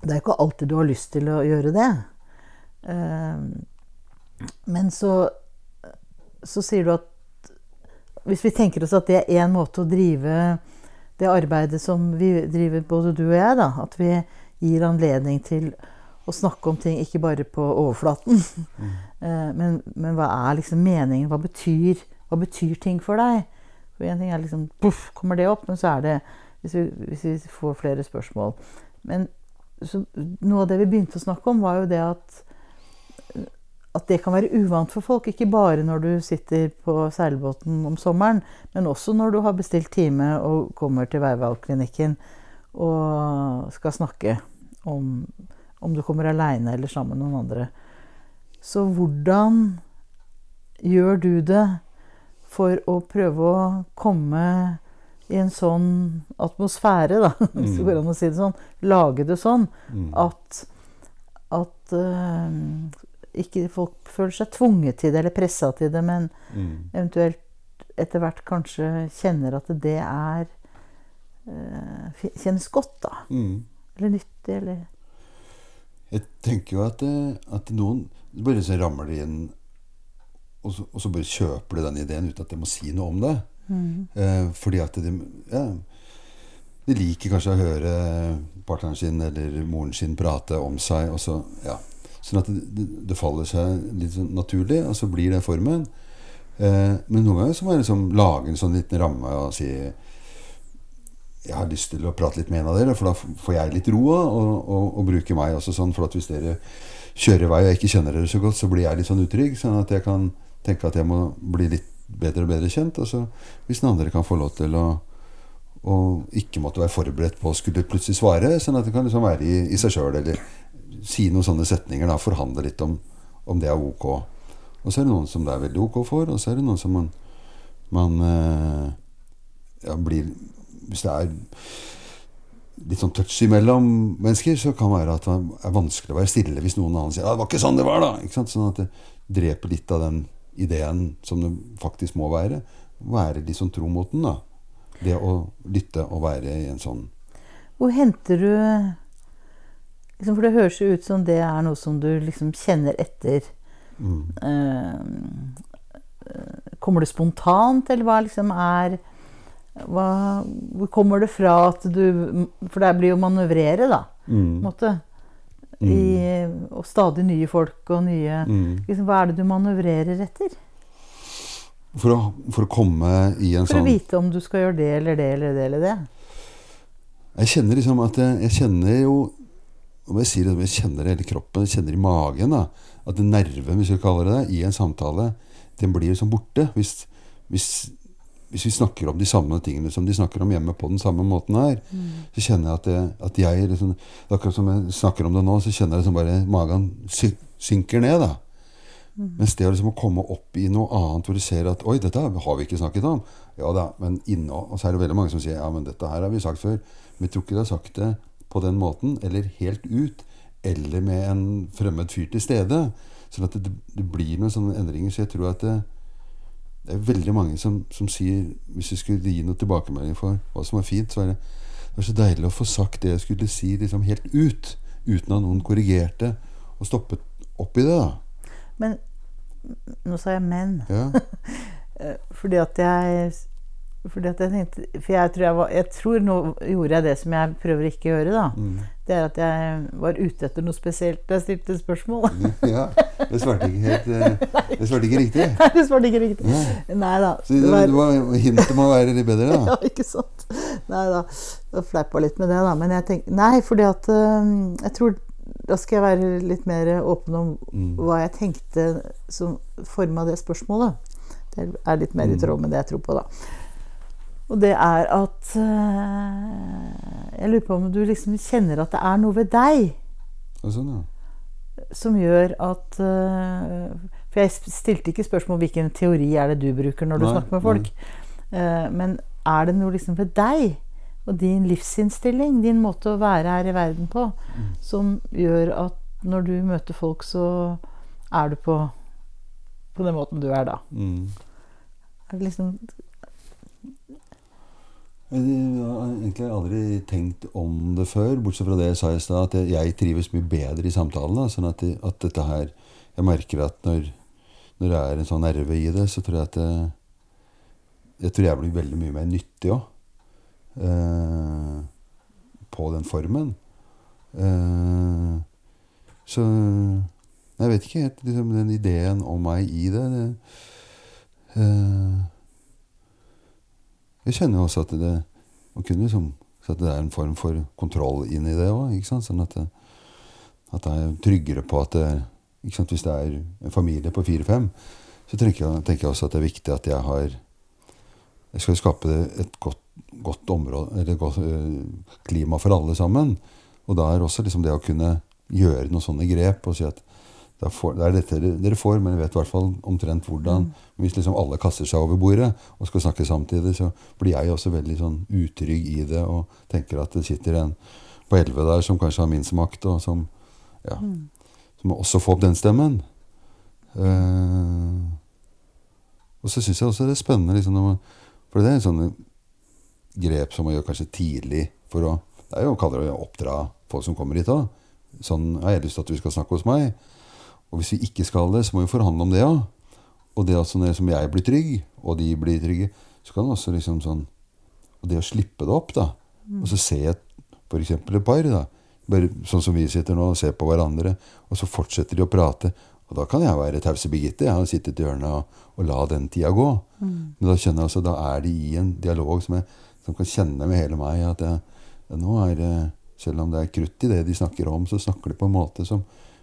Det er ikke alltid du har lyst til å gjøre det. Uh, men så, så sier du at hvis vi tenker oss at det er én måte å drive det arbeidet som vi driver, både du og jeg, da, at vi gir anledning til å snakke om ting ikke bare på overflaten. Mm. men, men, hva er liksom meningen? Hva betyr, hva betyr ting for deg? For en ting er liksom Poff, kommer det opp? Men så er det Hvis vi, hvis vi får flere spørsmål. Men så, noe av det vi begynte å snakke om, var jo det at at det kan være uvant for folk. Ikke bare når du sitter på seilbåten om sommeren, men også når du har bestilt time og kommer til Veivalgklinikken og skal snakke om, om du kommer aleine eller sammen med noen andre. Så hvordan gjør du det for å prøve å komme i en sånn atmosfære, da, hvis det går an å si det sånn, lage det sånn mm. at, at uh, ikke folk føler seg tvunget til det eller pressa til det, men mm. eventuelt etter hvert kanskje kjenner at det er uh, Kjennes godt, da. Mm. Eller nyttig, eller Jeg tenker jo at, eh, at noen bare så rammer det inn og så, og så, bare kjøper de den ideen uten at de må si noe om det. Mm. Eh, fordi at de, ja, de liker kanskje å høre partneren sin eller moren sin prate om seg. Og så, ja. Sånn at det, det, faller seg litt sånn naturlig, og så blir det formen. Eh, men noen ganger så må jeg liksom lage en sånn liten ramme og si jeg har lyst til å prate litt med en av dere, for da får jeg litt ro og, og, og bruke meg også sånn. For hvis dere kjører vei og ikke kjenner dere så godt, så blir jeg litt sånn utrygg. Sånn at jeg kan tenke at jeg må bli litt bedre og bedre kjent. Og så hvis den andre kan få lov til å og ikke måtte være forberedt på å skulle plutselig svare, sånn at det kan liksom være i, i seg sjøl, eller si noen sånne setninger. da, Forhandle litt om, om det er ok. Og så er det noen som det er veldig ok for, og så er det noen som man, man eh, ja, blir hvis det er litt sånn touchy mellom mennesker, så kan det være at det er vanskelig å være stille hvis noen annen sier ja, 'det var ikke sånn det var', da. Ikke sant? Sånn at det dreper litt av den ideen som det faktisk må være. Være litt sånn tro mot den, da. Det å lytte og være i en sånn Hvor henter du liksom, For det høres jo ut som det er noe som du liksom kjenner etter. Mm. Uh, kommer det spontant, eller hva liksom er hva, hvor kommer det fra at du For det blir jo å manøvrere, da. Mm. måte. I, og stadig nye folk og nye mm. liksom, Hva er det du manøvrerer etter? For å, for å komme i en for sånn For å vite om du skal gjøre det eller det eller det eller det. Jeg kjenner liksom at jeg, jeg kjenner jo om jeg sier det, jeg kjenner det i hele kroppen, jeg kjenner det i magen. da, At nerven, hvis vi kaller det det, i en samtale, den blir liksom borte. Hvis, hvis, hvis vi snakker om de samme tingene som de snakker om hjemme på den samme måten her, så kjenner jeg at, det, at jeg liksom, Akkurat som jeg snakker om det nå, så kjenner jeg liksom bare magen sy synker ned. da. Mens det liksom å komme opp i noe annet hvor du ser at Oi, dette har vi ikke snakket om. Ja da, men inno, Og så er det veldig mange som sier ja, men dette her har vi sagt før. Men jeg tror ikke du har sagt det på den måten, eller helt ut, eller med en fremmed fyr til stede. Sånn at det, det blir noen sånne endringer. Så jeg tror at det, det er veldig mange som, som sier Hvis jeg skulle gi noe tilbakemelding for hva som er fint, så er det det var så deilig å få sagt det jeg skulle si, liksom helt ut. Uten at noen korrigerte og stoppet opp i det. da. Men nå sa jeg 'men'. Ja. Eh, Fordi at jeg jeg tenkte jeg tror, jeg, var, jeg tror nå gjorde jeg det som jeg prøver ikke å gjøre, da. Mm. Det er at jeg var ute etter noe spesielt da jeg stilte spørsmål. ja. Det svarte ikke helt eh, Det svarte ikke riktig. Nei, det svarte ikke riktig. Ja. Nei da. Så det, det var, hintet å være litt bedre, da. Ja, ikke sant. Nei da. Jeg fleipa litt med det, da. Men jeg tenkte Nei, fordi at øh, Jeg tror Da skal jeg være litt mer åpen om Mm. hva jeg tenkte som forma det spørsmålet. Det er litt mer i Mm. tråd med det jeg tror på, da. Og det er at øh, Jeg lurer på om du liksom kjenner at det er noe ved deg sånn, ja. som gjør at øh, For jeg stilte ikke spørsmål hvilken teori er det du bruker når du Nei, snakker med folk. Nei. men er det noe liksom ved deg og din livsinnstilling, din måte å være her i verden på, som gjør at når du møter folk, så er du på, på den måten du er da? Mm. Er det liksom Jeg har egentlig aldri tenkt om det før, bortsett fra det jeg sa i stad, at jeg- jeg trives mye bedre i samtalen. Sånn at, at dette her Jeg merker at når, når det er en sånn nerve i det, så tror jeg at det, Jeg tror jeg blir veldig mye mer nyttig òg. Eh, på den formen. Eh, så Jeg vet ikke helt liksom, den ideen om meg i det. det eh, jeg kjenner også at det Man kunne liksom så at det er en form for kontroll inn i det òg. Sånn at, at jeg er tryggere på at det, ikke sant? Hvis det er en familie på fire-fem, så tenker jeg, tenker jeg også at det er viktig at jeg har Jeg skal skape et godt, godt område, eller godt øh, klima for alle sammen. Og da er også liksom det å kunne gjøre noen sånne grep og si at får, det er dette dere- får, men jeg vet i hvert fall omtrent hvordan. Mm. Hvis liksom alle kaster seg over bordet og skal snakke samtidig, så blir jeg også veldig sånn utrygg i det og tenker at det sitter en på elleve der som kanskje har minst makt, og som ja, som må også få opp den stemmen. Uh, og så syns jeg også det er spennende liksom, når man, For det er sånne grep som man gjør kanskje tidlig for å Det er jo det å oppdra folk som kommer hit òg. Sånn har jeg lyst til at du skal snakke hos meg. Og hvis vi ikke skal det, så må vi forhandle om det òg. Og det altså når jeg blir trygg, og de blir trygge, så kan det også liksom sånn Og det å slippe det opp, da. Og så se for eksempel et par, da. Bare sånn som vi sitter nå og ser på hverandre, og så fortsetter de å prate. Og da kan jeg være tause Birgitte. Jeg har sittet i hjørnet og, og la den tida gå. Men da kjenner jeg altså, da er de i en dialog som, jeg, som kan kjenne med hele meg at jeg, ja, nå er det Selv om det er krutt i det de snakker om, så snakker de på en måte som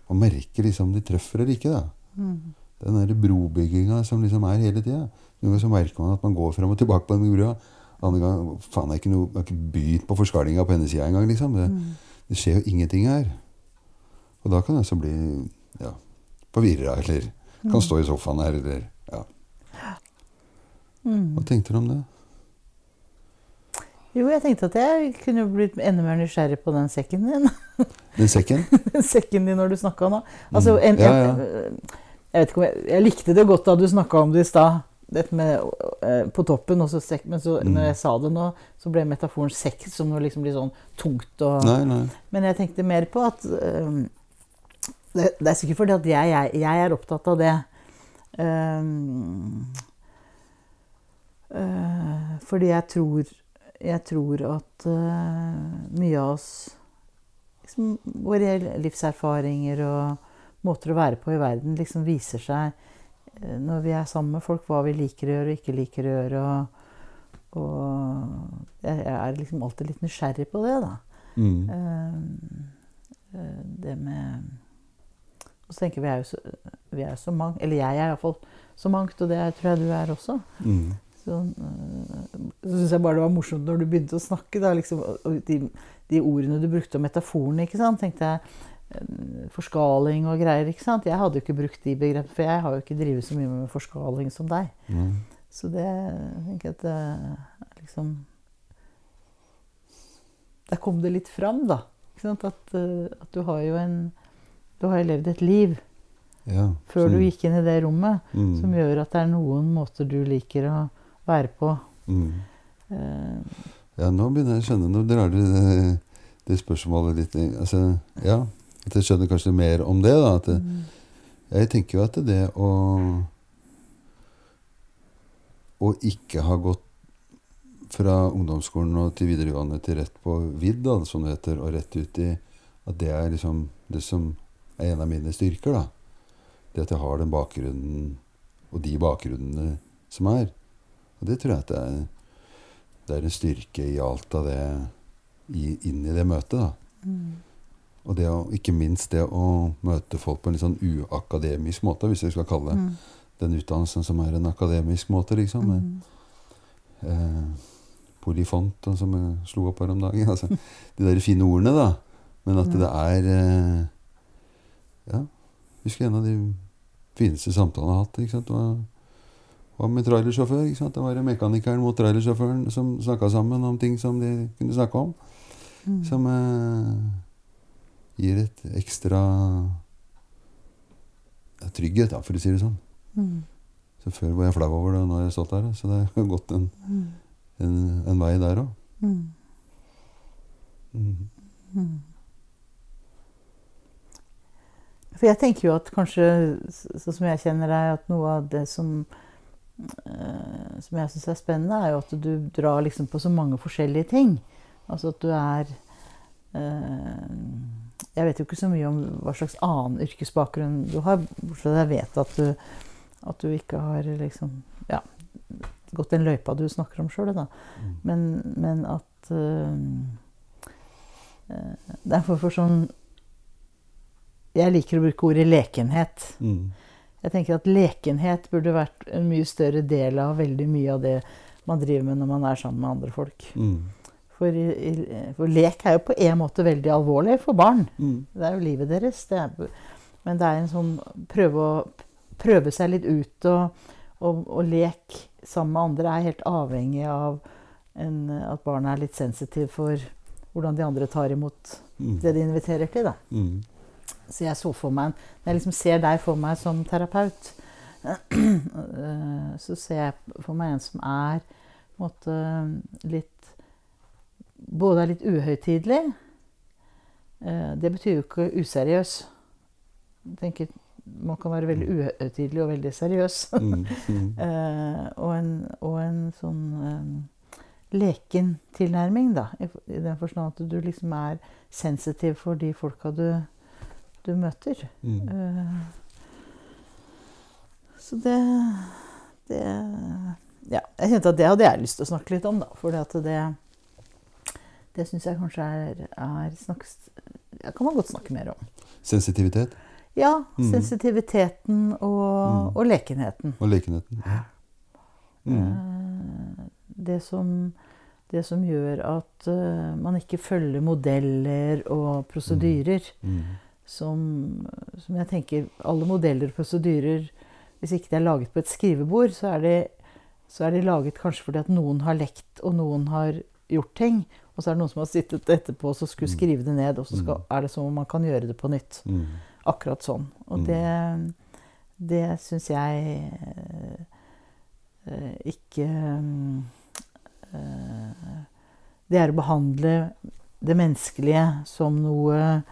man merker liksom de treffer eller ikke. da. Den der brobygginga som liksom er hele tida. Noen ganger så merker man at man går frem og tilbake på den brua. Andre gang faen, det er ikke noe, det er ikke begynt på forskalinga på hennes side engang. Liksom. Det, det skjer jo ingenting her. Og da kan jeg altså bli ja, forvirra, eller kan stå i sofaen her, eller ja. Hva tenkte du om det? Jo, jeg tenkte at jeg kunne blitt enda mer nysgjerrig på den sekken din. Den sekken? Den sekken din når du snakka nå. Altså, en, Mm. Ja, en, Jeg vet ikke om jeg, jeg likte det godt da du snakka om det i stad. Dette med uh, på toppen og så sekk. Men så, Mm. når jeg sa det nå, så ble metaforen sekk som noe liksom blir sånn tungt. Og, Nei, nei. Men jeg tenkte mer på at eh, det, det er sikkert fordi at jeg, jeg, jeg er opptatt av det. Um, uh, fordi jeg tror, jeg tror at uh, mye av oss liksom, Våre livserfaringer og måter å være på i verden liksom viser seg uh, når vi er sammen med folk, hva vi liker å gjøre og ikke liker å gjøre. Og, og jeg, jeg er liksom alltid litt nysgjerrig på det, da. Mm. Eh, det med Og så tenker vi er jo så, vi er så mange Eller jeg er iallfall så mangt, og det tror jeg du er også. Mm. Så, øh, så syns jeg bare det var morsomt når du begynte å snakke. Da, liksom, de, de ordene du brukte, og metaforene, ikke sant, tenkte jeg øh, Forskaling og greier. ikke sant? Jeg hadde jo ikke brukt de begrepene, for jeg har jo ikke drevet så mye med forskaling som deg. Mm. Så det tenker jeg at er liksom Der kom det litt fram, da. Ikke sant? At, at du har jo en Du har jo levd et liv Ja. før sånn. du gikk inn i det rommet, Mm. som gjør at det er noen måter du liker å være på. Mm. Eh, Ja, nå begynner jeg å skjønne Nå drar du det, det spørsmålet litt altså, Ja, at jeg skjønner kanskje mer om det. da, det, mm. Jeg tenker jo at det å Å ikke ha gått fra ungdomsskolen og til videregående til rett på vidd, som det heter, og rett ut i At det er liksom det som er en av mine styrker. da. Det at jeg har den bakgrunnen og de bakgrunnene som er. Og det tror jeg at det er, det er en styrke i alt av det i, inn i det møtet. da. Mm. Og det å, ikke minst det å møte folk på en litt sånn uakademisk måte, hvis vi skal kalle det Mm. den utdannelsen som er en akademisk måte, liksom. Mm. Eh, polyfont, som jeg slo opp her om dagen. Altså, de der fine ordene, da. Men at Mm. det er eh, Ja, husker en av de fineste samtalene jeg har hatt. ikke sant? Det var, var med trailersjåfør. ikke sant? Det var mekanikeren mot trailersjåføren som snakka sammen om ting som de kunne snakke om. Mm. Som eh, gir et ekstra ja, trygghet, da, for å si det sånn. Mm. Så før var jeg flau over det, og nå har jeg stått der. Så det har gått en, Mm. en, en vei der òg. Mm. Mm. Mm. For jeg tenker jo at kanskje, sånn som jeg kjenner deg, at noe av det som Som jeg syns er spennende, er jo at du drar liksom på så mange forskjellige ting. Altså at du er eh, Jeg vet jo ikke så mye om hva slags annen yrkesbakgrunn du har, bortsett fra at jeg vet at du, at du ikke har liksom Ja, gått den løypa du snakker om sjøl, da. Mm. Men, men at øh, Det er en form for sånn Jeg liker å bruke ordet lekenhet. Mm. Jeg tenker at lekenhet burde vært en mye større del av veldig mye av det man driver med når man er sammen med andre folk. Mm. For, i, for lek er jo på en måte veldig alvorlig for barn. Mm. Det er jo livet deres. Det er, men det er en sånn prøve, å, prøve seg litt ut og, og, og lek sammen med andre er helt avhengig av en, at barna er litt sensitive for hvordan de andre tar imot Mm. det de inviterer til. Da. Mm. Så jeg så for meg Når jeg liksom ser deg for meg som terapeut, så ser jeg for meg en som er på en måte, litt Både er litt uhøytidelig. Eh, Det betyr jo ikke useriøs. Jeg tenker Man kan være veldig uhøytidelig og veldig seriøs. Mm. Mm. Eh, og, en, og en sånn um, leken tilnærming, da. I den forstand at du liksom er sensitiv for de folka du, du møter. Mm. Eh, så det, det Ja. Jeg kjente at det hadde jeg lyst til å snakke litt om, da. For det, det syns jeg kanskje er, er snakkes, kan man godt snakke mer om. Sensitivitet Ja. Mm. Sensitiviteten og, Mm. og lekenheten. og lekenheten. Mm. Eh, Det som, det som gjør at eh, man ikke følger modeller og prosedyrer. Mm. Som, som jeg tenker Alle modeller og prosedyrer, hvis ikke de er laget på et skrivebord, så er de, så er de laget kanskje fordi at noen har lekt, og noen har gjort ting. Og så er det noen som har sittet etterpå og skulle Mm. skrive det ned, og så skal, Mm. er det som om man kan gjøre det på nytt. Mm. Akkurat sånn. Og det, det syns jeg eh, ikke eh, Det er å behandle det menneskelige som noe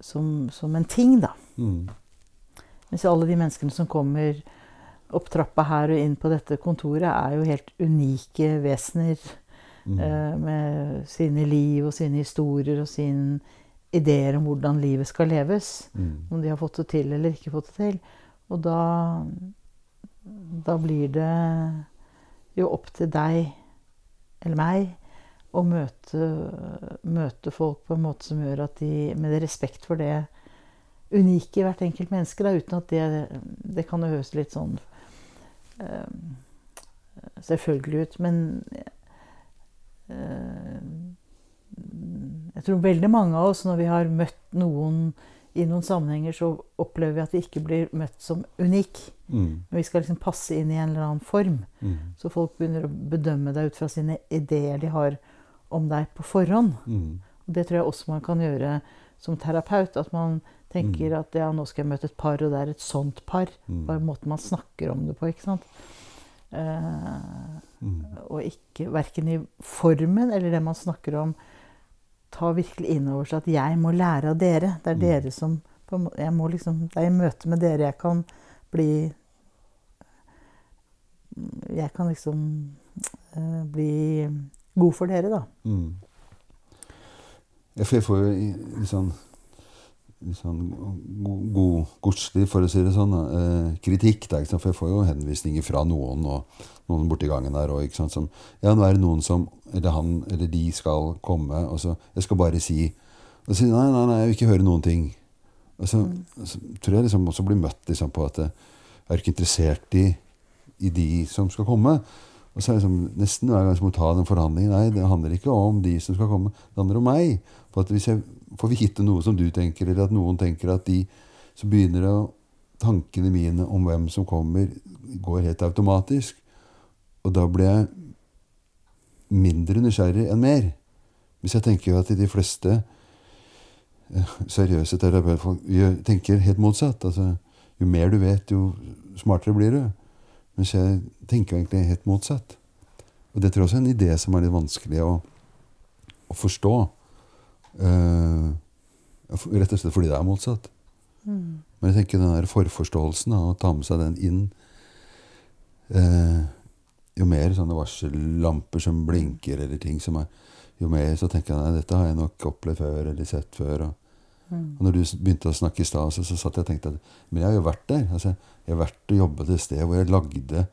Som, som en ting, da. Mm. Mens alle de menneskene som kommer opp trappa her og inn på dette kontoret, er jo helt unike vesener. Mm. eh, med sine liv og sine historier og sine ideer om hvordan livet skal leves. Mm. Om de har fått det til eller ikke fått det til. Og da, da blir det jo opp til deg eller meg å møte, møte, folk på en måte som gjør at de Med respekt for det unike i hvert enkelt menneske, da, uten at det Det kan høres litt sånn uh, selvfølgelig ut, men uh, Jeg tror veldig mange av oss, når vi har møtt noen i noen sammenhenger, så opplever vi at vi ikke blir møtt som unik. Mm. vi skal liksom passe inn i en eller annen form. Mm. Så folk begynner å bedømme deg ut fra sine ideer de har om deg på forhånd. Mm. Og det tror jeg også man kan gjøre som terapeut. At man tenker mm. at ja, nå skal jeg møte et par, og det er et sånt par. Mm. Bare måten man snakker om det på. ikke sant? Eh, mm. og ikke verken i formen eller det man snakker om, ta virkelig inn over seg at jeg må lære av dere. Det er mm. dere som jeg må liksom, Det er i møte med dere jeg kan bli Jeg kan liksom uh, bli god for dere, da. Mm. Jeg får jo litt sånn, litt sånn god, godslig, for å si det sånn, eh, kritikk. Da, for jeg får jo henvisninger fra noen og noen borti gangen der òg. Som Ja, nå er det noen som Eller han eller de skal komme, og så Jeg skal bare si Og så nei, nei, nei, jeg vil ikke høre noen ting. Og så, mm. så tror jeg liksom også blir møtt liksom på at jeg er ikke interessert i, i de som skal komme. Og så er det liksom, nesten hver gang jeg må ta den forhandlingen Nei, det handler ikke om de som skal komme. Det handler om meg. For at Hvis jeg får vite noe som du tenker, eller at noen tenker at de Så begynner det Tankene mine om hvem som kommer, går helt automatisk. Og da blir jeg mindre nysgjerrig enn mer. Hvis jeg tenker at de fleste eh, seriøse terapeutfolk tenker helt motsatt. Altså, jo mer du vet, jo smartere blir du. Mens jeg tenker egentlig helt motsatt. Og det tror jeg også er en idé som er litt vanskelig å, å forstå. Uh, rett og slett fordi det er motsatt. Mm. Men jeg tenker den der forforståelsen, å ta med seg den inn uh, Jo mer sånne varsellamper som blinker, eller ting som er Jo mer så tenker jeg nei, dette har jeg nok opplevd før, eller sett før. og. Og når du begynte å snakke i stad, så, så satt jeg og tenkte at Men jeg har jo vært der. Altså, jeg har vært og jobbet et sted hvor jeg lagde,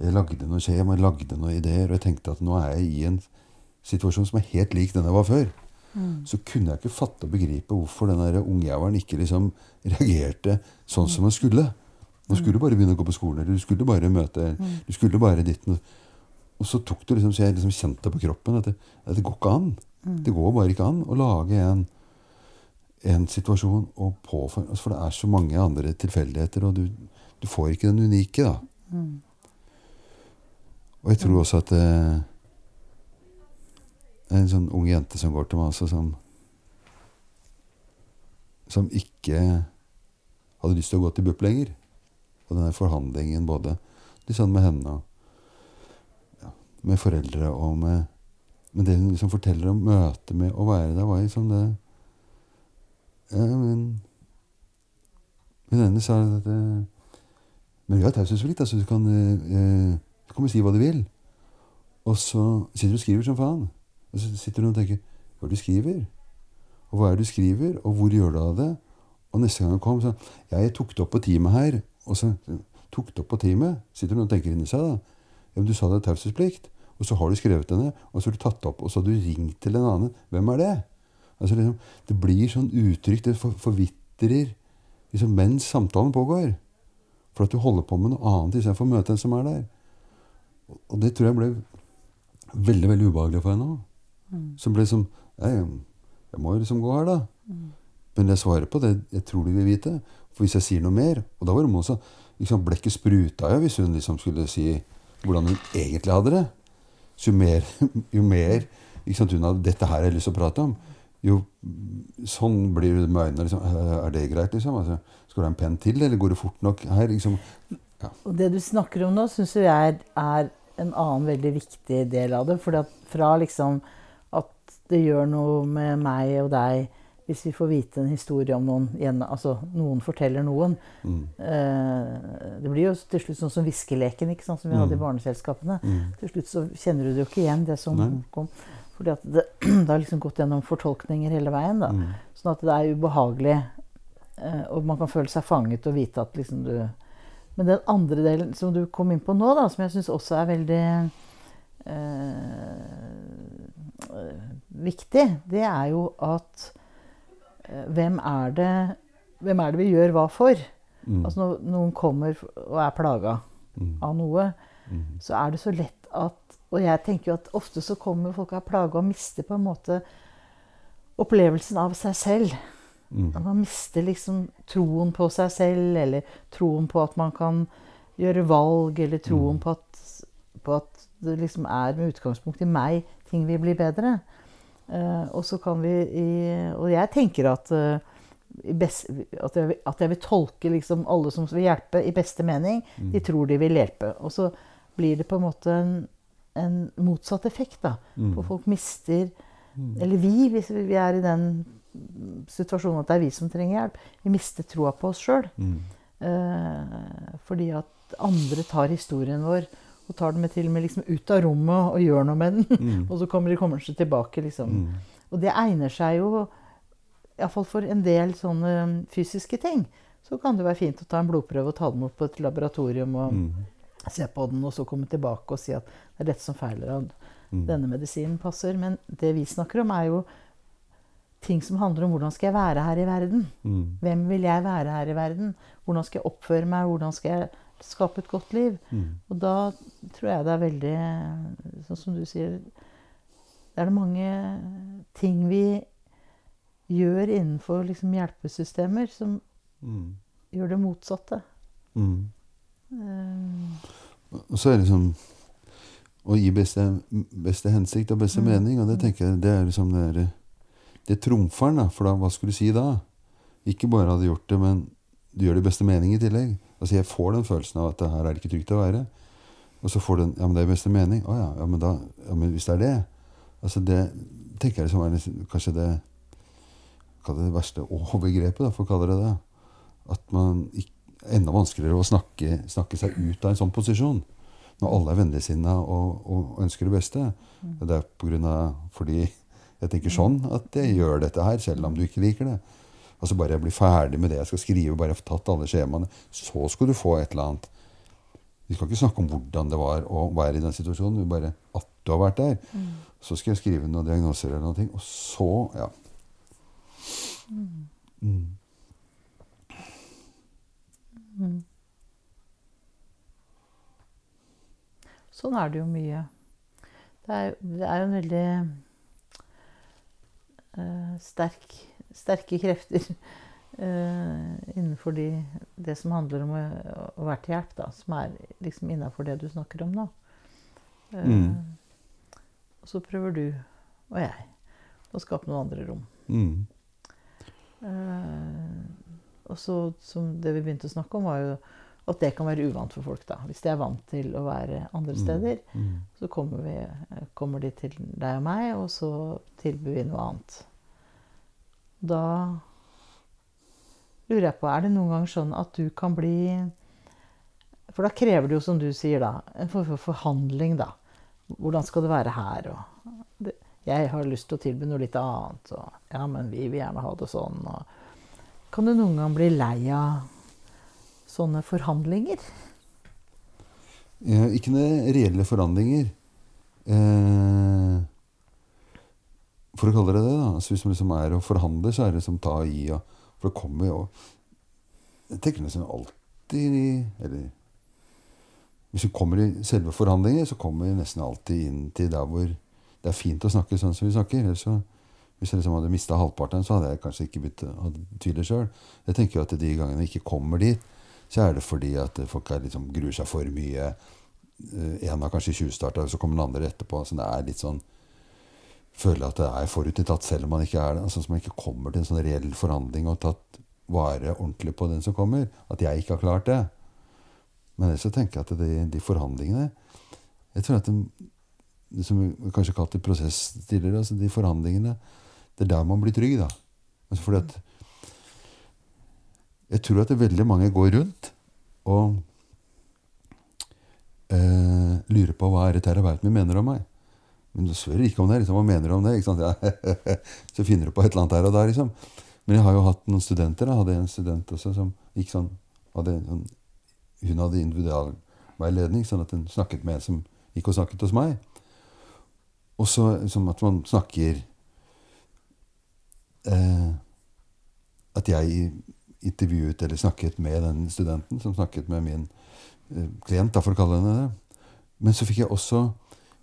jeg lagde noe skjema, jeg lagde noen ideer, og jeg tenkte at nå er jeg i en situasjon som er helt lik den jeg var før. Mm. Så kunne jeg ikke fatte og begripe hvorfor den ungjævelen ikke liksom reagerte sånn som han skulle. nå skulle bare begynne å gå på skolen, eller du skulle bare møte mm. Du skulle bare ditt Og så tok det liksom, så jeg liksom kjente på kroppen at det, at det går ikke an. Mm. Det går bare ikke an å lage en en situasjon og påføre altså For det er så mange andre tilfeldigheter, og du, du får ikke den unike, da. Mm. Og jeg tror også at eh, en sånn ung jente som går til meg, altså, som Som ikke hadde lyst til å gå til BUP lenger. Og denne forhandlingen både litt sånn med henne og ja, med foreldre og med Men det hun liksom forteller om møtet med å være der, var liksom det men ene sa at eh, Men vi har taushetsplikt, altså. Du kan, eh, du kan si hva du vil. Og så sitter du og skriver som faen. Og så sitter du og tenker Hva er det du skriver? Og hva er det du skriver? Og hvor gjør du av det? Og neste gang han kom, så Ja, jeg tok det opp på teamet her. Og så tok det opp på teamet. Sitter du og tenker inni seg, da. Ja, men du sa det er taushetsplikt. Og så har du skrevet det ned, og så har du tatt det opp, og så har du ringt til en annen. Hvem er det? Altså liksom, det blir sånn uttrykk, det forvitrer liksom, mens samtalen pågår. For at du holder på med noe annet istedenfor å møte en som er der. Og det tror jeg ble veldig veldig ubehagelig for henne òg. Mm. Så ble som jeg, jeg må jo liksom gå her, da. Mm. Men jeg svarer på det jeg tror de vil vite. For hvis jeg sier noe mer Og da var det også liksom, Blekket spruta jo hvis hun liksom skulle si hvordan hun egentlig hadde det. Så jo mer, jo mer sant, hun hadde 'Dette her har jeg lyst til å prate om', jo, sånn blir det med øynene. Liksom. Er det greit, liksom? Altså, skal du ha en penn til, eller går det fort nok her? Liksom? Ja. Og det du snakker om nå, syns jeg er, er, en annen veldig viktig del av det. For fra liksom at det gjør noe med meg og deg hvis vi får vite en historie om noen Altså noen forteller noen. Mm. Eh, det blir jo til slutt sånn som viskeleken som vi hadde i mm. barneselskapene. Mm. Til slutt så kjenner du det jo ikke igjen, det som Nei. kom. Fordi at det, det, har liksom gått gjennom fortolkninger hele veien. da. Mm. Sånn at det er ubehagelig. Eh, og man kan føle seg fanget og vite at liksom du Men den andre delen som du kom inn på nå, da, som jeg syns også er veldig eh, viktig, det er jo at eh, hvem er det hvem er det vi gjør hva for? Mm. Altså Når noen kommer og er plaga Mm. av noe, Mm. så er det så lett at Og jeg tenker jo at ofte så kommer folk av plage og mister på en måte opplevelsen av seg selv. Mm. At man mister liksom troen på seg selv, eller troen på at man kan gjøre valg, eller troen Mm. på, at, på at det liksom er med utgangspunkt i meg ting vil bli bedre. Uh, og så kan vi i, Og jeg tenker at, uh, i best, at, jeg, at jeg vil tolke liksom alle som vil hjelpe, i beste mening. Mm. De tror de vil hjelpe. Og så blir det på en måte en, en motsatt effekt. da. Mm. For folk mister Mm. Eller vi, hvis vi er i den situasjonen at det er vi som trenger hjelp. Vi mister troa på oss sjøl. Mm. Eh, fordi at andre tar historien vår og tar den med til og med liksom ut av rommet og gjør noe med den. Mm. og så kommer de kommer seg tilbake. liksom. Mm. Og det egner seg jo Iallfall for en del sånne fysiske ting. Så kan det være fint å ta en blodprøve og ta den opp på et laboratorium og Mm. Se på den, og så komme tilbake og si at det er dette som feiler. og Mm. denne medisinen passer. Men det vi snakker om, er jo ting som handler om hvordan skal jeg være her i verden. Mm. Hvem vil jeg være her i verden? Hvordan skal jeg oppføre meg? Hvordan skal jeg skape et godt liv? Mm. Og da tror jeg det er veldig Sånn som du sier Det er det mange ting vi gjør innenfor liksom hjelpesystemer som Mm. gjør det motsatte. Mm. Og så er det liksom å gi beste, beste hensikt og beste Mm. mening. Og det tenker jeg det er liksom det er, Det trumfer den. For da, hva skulle du si da? Ikke bare hadde gjort det, men du gjør det i beste mening i tillegg. Altså Jeg får den følelsen av at det her er det ikke trygt å være. Og så får du den Ja, men det er i beste mening. Å ja, ja, men da Ja, men hvis det er det Altså det tenker jeg liksom er liksom, kanskje det Kall det det verste overgrepet, da, for å kalle det det. At man ikke Enda vanskeligere å snakke, snakke seg ut av en sånn posisjon når alle er vennligsinna og, og ønsker det beste. Det er på grunn av, fordi jeg tenker sånn at jeg gjør dette her, selv om du ikke liker det. Altså Bare jeg blir ferdig med det jeg skal skrive, bare jeg får tatt alle skjemaene, så skal du få et eller annet. Vi skal ikke snakke om hvordan det var å være i den situasjonen, men bare at du har vært der. Så skal jeg skrive noen diagnoser eller noe, og så Ja. Mm. Sånn er det jo mye. Det er, det er jo en veldig eh, sterk, sterke krefter eh, innenfor de, det som handler om å, å være til hjelp, da. Som er liksom innafor det du snakker om nå. Eh, Mm. Og så prøver du og jeg å skape noen andre rom. Mm. Eh, og så, som det vi begynte å snakke om, var jo at det kan være uvant for folk. da. Hvis de er vant til å være andre steder, Mm. så kommer, vi, kommer de til deg og meg, og så tilbyr vi noe annet. Da lurer jeg på, er det noen ganger sånn at du kan bli For da krever det jo, som du sier, da, en form for forhandling, da. Hvordan skal det være her? Og det, jeg har lyst til å tilby noe litt annet. Og ja, men vi vil gjerne ha det sånn. Og, kan du noen gang bli lei av sånne forhandlinger? Eh, ikke noen reelle forhandlinger. Eh, for å kalle det det, da. Altså, hvis man liksom er og forhandler, så er det som ta og gi. Og, for det kommer jo Jeg tenker nesten alltid Eller hvis vi kommer i selve forhandlinger, så kommer vi nesten alltid inn til der hvor det er fint å snakke sånn som vi snakker. Ellers så, hvis jeg liksom hadde mista halvparten, så hadde jeg kanskje ikke begynt å tvile sjøl. Jeg tenker jo at de gangene jeg ikke kommer dit, så er det fordi at folk er liksom gruer seg for mye. Eh, En har kanskje tjuvstarta, så kommer den andre etterpå. Så det er litt sånn Føler at det er forutinntatt selv om man ikke er det. Altså, så man ikke kommer til en sånn reell forhandling og tatt vare ordentlig på den som kommer. At jeg ikke har klart det. Men ellers så tenker jeg at de, de forhandlingene Jeg tror at de, det som vi kanskje kalte prosess tidligere, altså de forhandlingene Det er der man blir trygg, da. Altså fordi at Jeg tror at veldig mange går rundt og eh, lurer på hva er det terapeuten min mener om meg. Men du spør ikke om det. liksom, Hva mener du om det? ikke sant? Ja, så finner du på et eller annet her og der. liksom. Men jeg har jo hatt noen studenter. Jeg hadde en student også som gikk sånn, hadde sånn Hun hadde individualveiledning, sånn at hun snakket med en som gikk og snakket hos meg. Og så som at man snakker eh, at jeg intervjuet eller snakket med den studenten som snakket med min eh, klient, da, for å kalle henne det. Men så fikk jeg også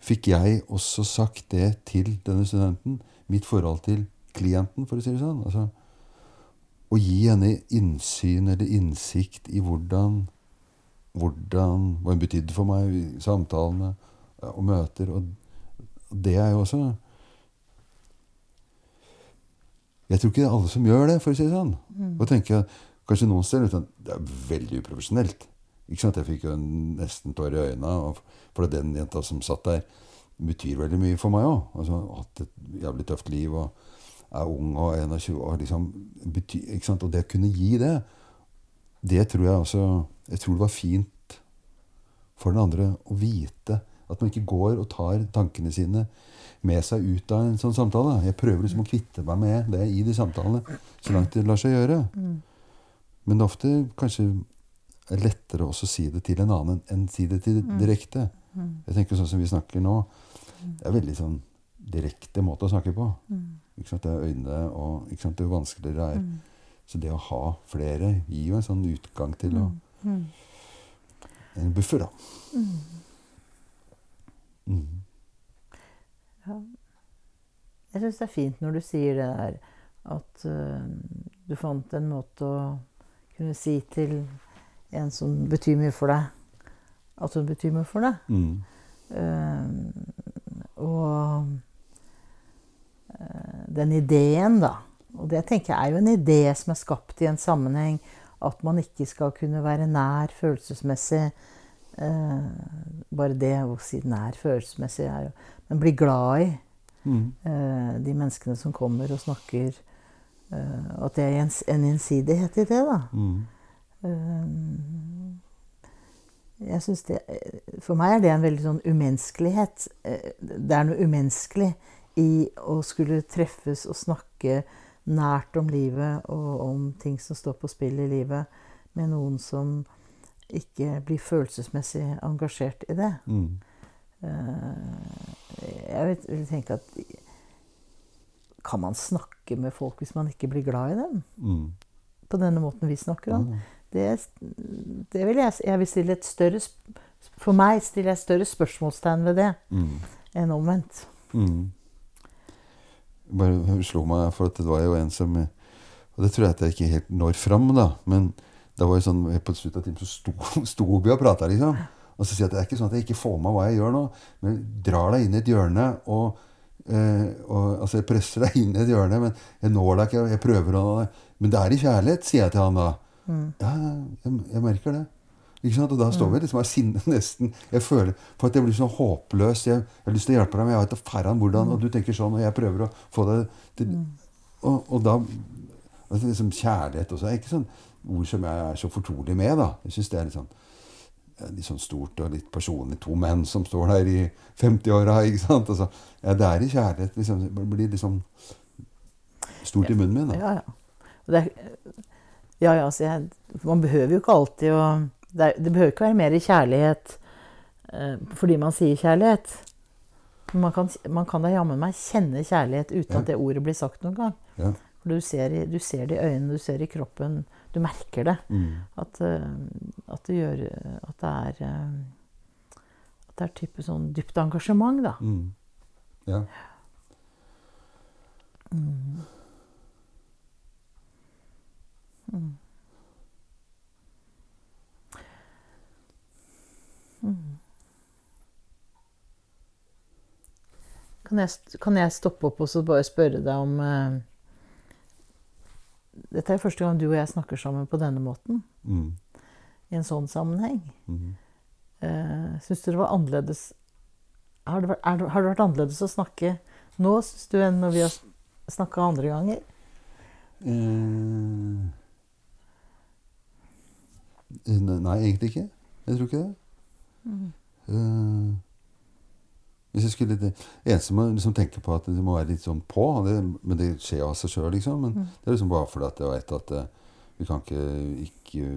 fikk jeg også sagt det til denne studenten. Mitt forhold til klienten, for å si det sånn. Altså, å gi henne innsyn eller innsikt i hvordan, hvordan Hva hun betydde for meg samtalene og møter. Og, det er jo også Jeg tror ikke det er alle som gjør det, for å si det sånn. Mm. Og tenker jeg, Kanskje noen steder sånn, det er veldig uprofesjonelt. Ikke sant? Jeg fikk jo nesten tårer i øynene. For den jenta som satt der, betyr veldig mye for meg òg. Altså, hatt et jævlig tøft liv og er ung og 21 år. Liksom, bety, ikke sant? Og det å kunne gi det, det tror jeg også Jeg tror det var fint for den andre å vite at man ikke går og tar tankene sine med seg ut av en sånn samtale. Jeg prøver liksom å kvitte meg med det i de samtalene så langt det lar seg gjøre. Men det er ofte kanskje er lettere også å si det til en annen enn si det til direkte. Jeg tenker sånn som vi snakker nå. Det er veldig sånn direkte måte å snakke på. Ikke sant? Det er øynene og ikke sant? Det er vanskeligere det er. Så det å ha flere gir jo en sånn utgang til å En buffer, da. Mm. Ja. Jeg syns det er fint når du sier det der at uh, du fant en måte å kunne si til en som betyr mye for deg, at hun betyr mye for deg. Mm. Uh, og uh, den ideen, da Og det tenker jeg er jo en idé som er skapt i en sammenheng. At man ikke skal kunne være nær følelsesmessig. Uh, bare det å si nær følelsesmessig er jo Men bli glad i Mm. de menneskene som kommer og snakker. at det er en, en gjensidighet i det, da. Mm. Jeg synes det, For meg er det en veldig sånn umenneskelighet. Det er noe umenneskelig i å skulle treffes og snakke nært om livet og om ting som står på spill i livet, med noen som ikke blir følelsesmessig engasjert i det. Mm. Jeg vil, tenke at Kan man snakke med folk hvis man ikke blir glad i dem? Mm. På denne måten vi snakker om? Mm. Det, det vil jeg, jeg vil stille et større For meg stiller jeg større spørsmålstegn ved det Mm. enn omvendt. Mm. Bare slo meg, for at det var jo en som Og det tror jeg at jeg ikke helt når fram, da. Men det var jo sånn på slutten av timen så sto, sto vi og prata, liksom. Og så sier jeg at det er ikke sånn at jeg ikke får med hva jeg gjør nå, men drar deg inn i et hjørne og, eh, og Altså, jeg presser deg inn i et hjørne, men jeg når deg ikke, jeg prøver å Men det er i kjærlighet, sier jeg til han da. Ja, jeg, jeg merker det. Ikke sant? Og da står vi liksom av sinne nesten. Jeg føler For at jeg blir sånn håpløs. Jeg, jeg har lyst til å hjelpe deg, men jeg vet da færran hvordan. Og du tenker sånn, og jeg prøver å få deg til Og, og da altså liksom Kjærlighet også ikke sånn ord som jeg er så fortrolig med, da. Jeg syns det er litt sånn litt sånn stort og litt personlig. To menn som står der i 50-åra, ikke sant. Altså, ja, det er i kjærlighet. Liksom, det blir liksom stort i munnen min. Da. Ja, ja. Det, er- ja, ja altså jeg, man behøver jo ikke alltid å Det, er, det behøver ikke være mer kjærlighet eh, fordi man sier kjærlighet. Man kan, man kan da jammen meg kjenne kjærlighet uten Ja. at det ordet blir sagt noen gang. Ja. Du ser, i, du ser det i øynene, du ser det i kroppen. Du merker det. Mm. At, eh, at det gjør At det er eh, At det er type sånn dypt engasjement, da. Mm. Ja. Kan jeg, kan jeg stoppe opp og så bare spørre deg om eh, Dette er første gang du og jeg snakker sammen på denne måten. Mm. I en sånn sammenheng. Mm. Uh, Syns du det var annerledes har det, vært, er har det vært annerledes å snakke nå, syns du, enn når vi har snakka andre ganger? Eh, nei, egentlig ikke. Jeg tror ikke det. Eh, hvis jeg skulle Det eneste man liksom tenker på, at det må være litt sånn på det, Men det skjer av seg sjøl, liksom. Men det er liksom bare fordi at jeg vet at eh, vi kan ikke, ikke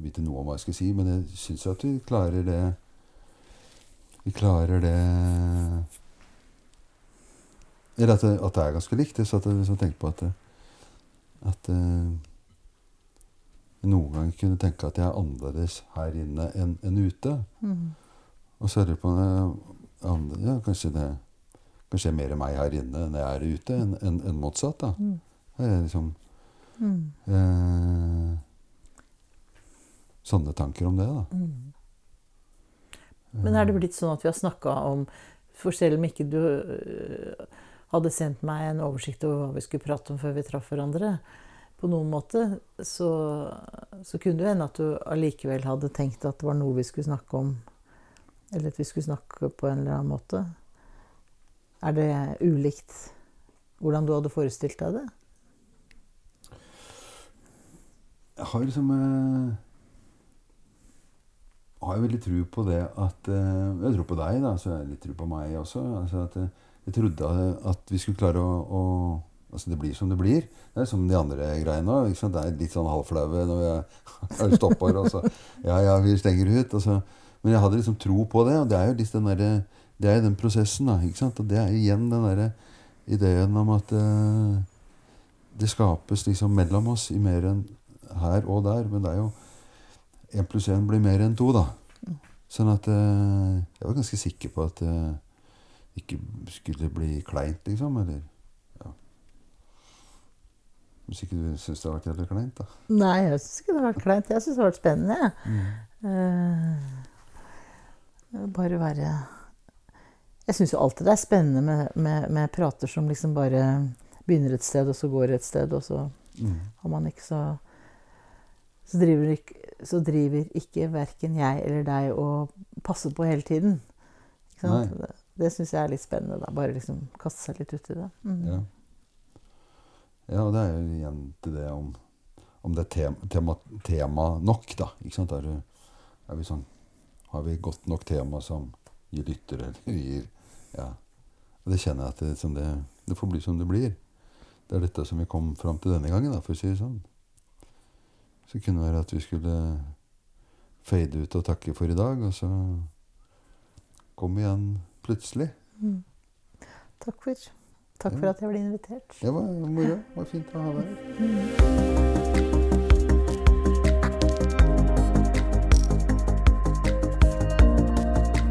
vite noe om hva jeg skal si. Men jeg syns at vi klarer det Vi klarer det Eller at det, at det er ganske likt. Så at jeg liksom tenker på at det, At eh, noen ganger kunne tenke at jeg er annerledes her inne enn enn ute. Mm. Og så er det på andre Ja, kanskje det Kanskje er mer meg her inne enn jeg er ute, enn en, en motsatt. da. Mm. Det er liksom Mm. eh, Sånne tanker om det, da. Mm. Men er det blitt sånn at vi har snakka om For selv om ikke du øh, hadde sendt meg en oversikt over hva vi skulle prate om før vi traff hverandre, på noen måte, så, så kunne det hende at du allikevel hadde tenkt at det var noe vi skulle snakke om, eller at vi skulle snakke på en eller annen måte. Er det ulikt hvordan du hadde forestilt deg det? Jeg har liksom eh, har veldig tro på det at eh, Jeg tror på deg, da, så jeg har litt tro på meg også. Altså at eh, jeg trodde at vi skulle klare å, å Altså det blir som det blir. Det er som de andre greiene òg. Det er litt sånn halvflaue når vi er stopper. Og så Ja, ja, vi stenger ut. Og så, men jeg hadde liksom tro på det, og det er jo liksom den der, Det er den prosessen, da. ikke sant? Og det er igjen den derre ideen om at uh, det skapes liksom mellom oss i mer enn her og der. Men det er jo én pluss én blir mer enn to, da. Sånn at uh, Jeg var ganske sikker på at det ikke skulle bli kleint, liksom. Eller ja. Hvis ikke du syns det har vært jævlig kleint, da. Nei, jeg syns ikke det har vært kleint. Jeg syns det har vært spennende. jeg. Eh, bare være Jeg syns jo alltid det er spennende med, med, med prater som liksom bare begynner et sted, og så går et sted, og så Mm. har man ikke så Så driver ikke, så driver ikke verken jeg eller deg og passer på hele tiden. Ikke sant? Det, det syns jeg er litt spennende. da, Bare liksom kaste seg litt uti det. Mm. Ja. ja, og det er jo igjen til det om, om det er tema, tema, tema nok, da. Ikke sant? Er, er vi sånn Har vi godt nok tema som gir lyttere, eller gir Ja. Og det kjenner jeg at det, som det, det får bli som det blir. Det er dette som vi kom fram til denne gangen, da, for å si det sånn. Så kunne det være at vi skulle fade ut og takke for i dag, og så kom igjen plutselig. Mm. Takk for, takk for at jeg ble invitert. Det var moro. Det var fint å ha deg her. Mm.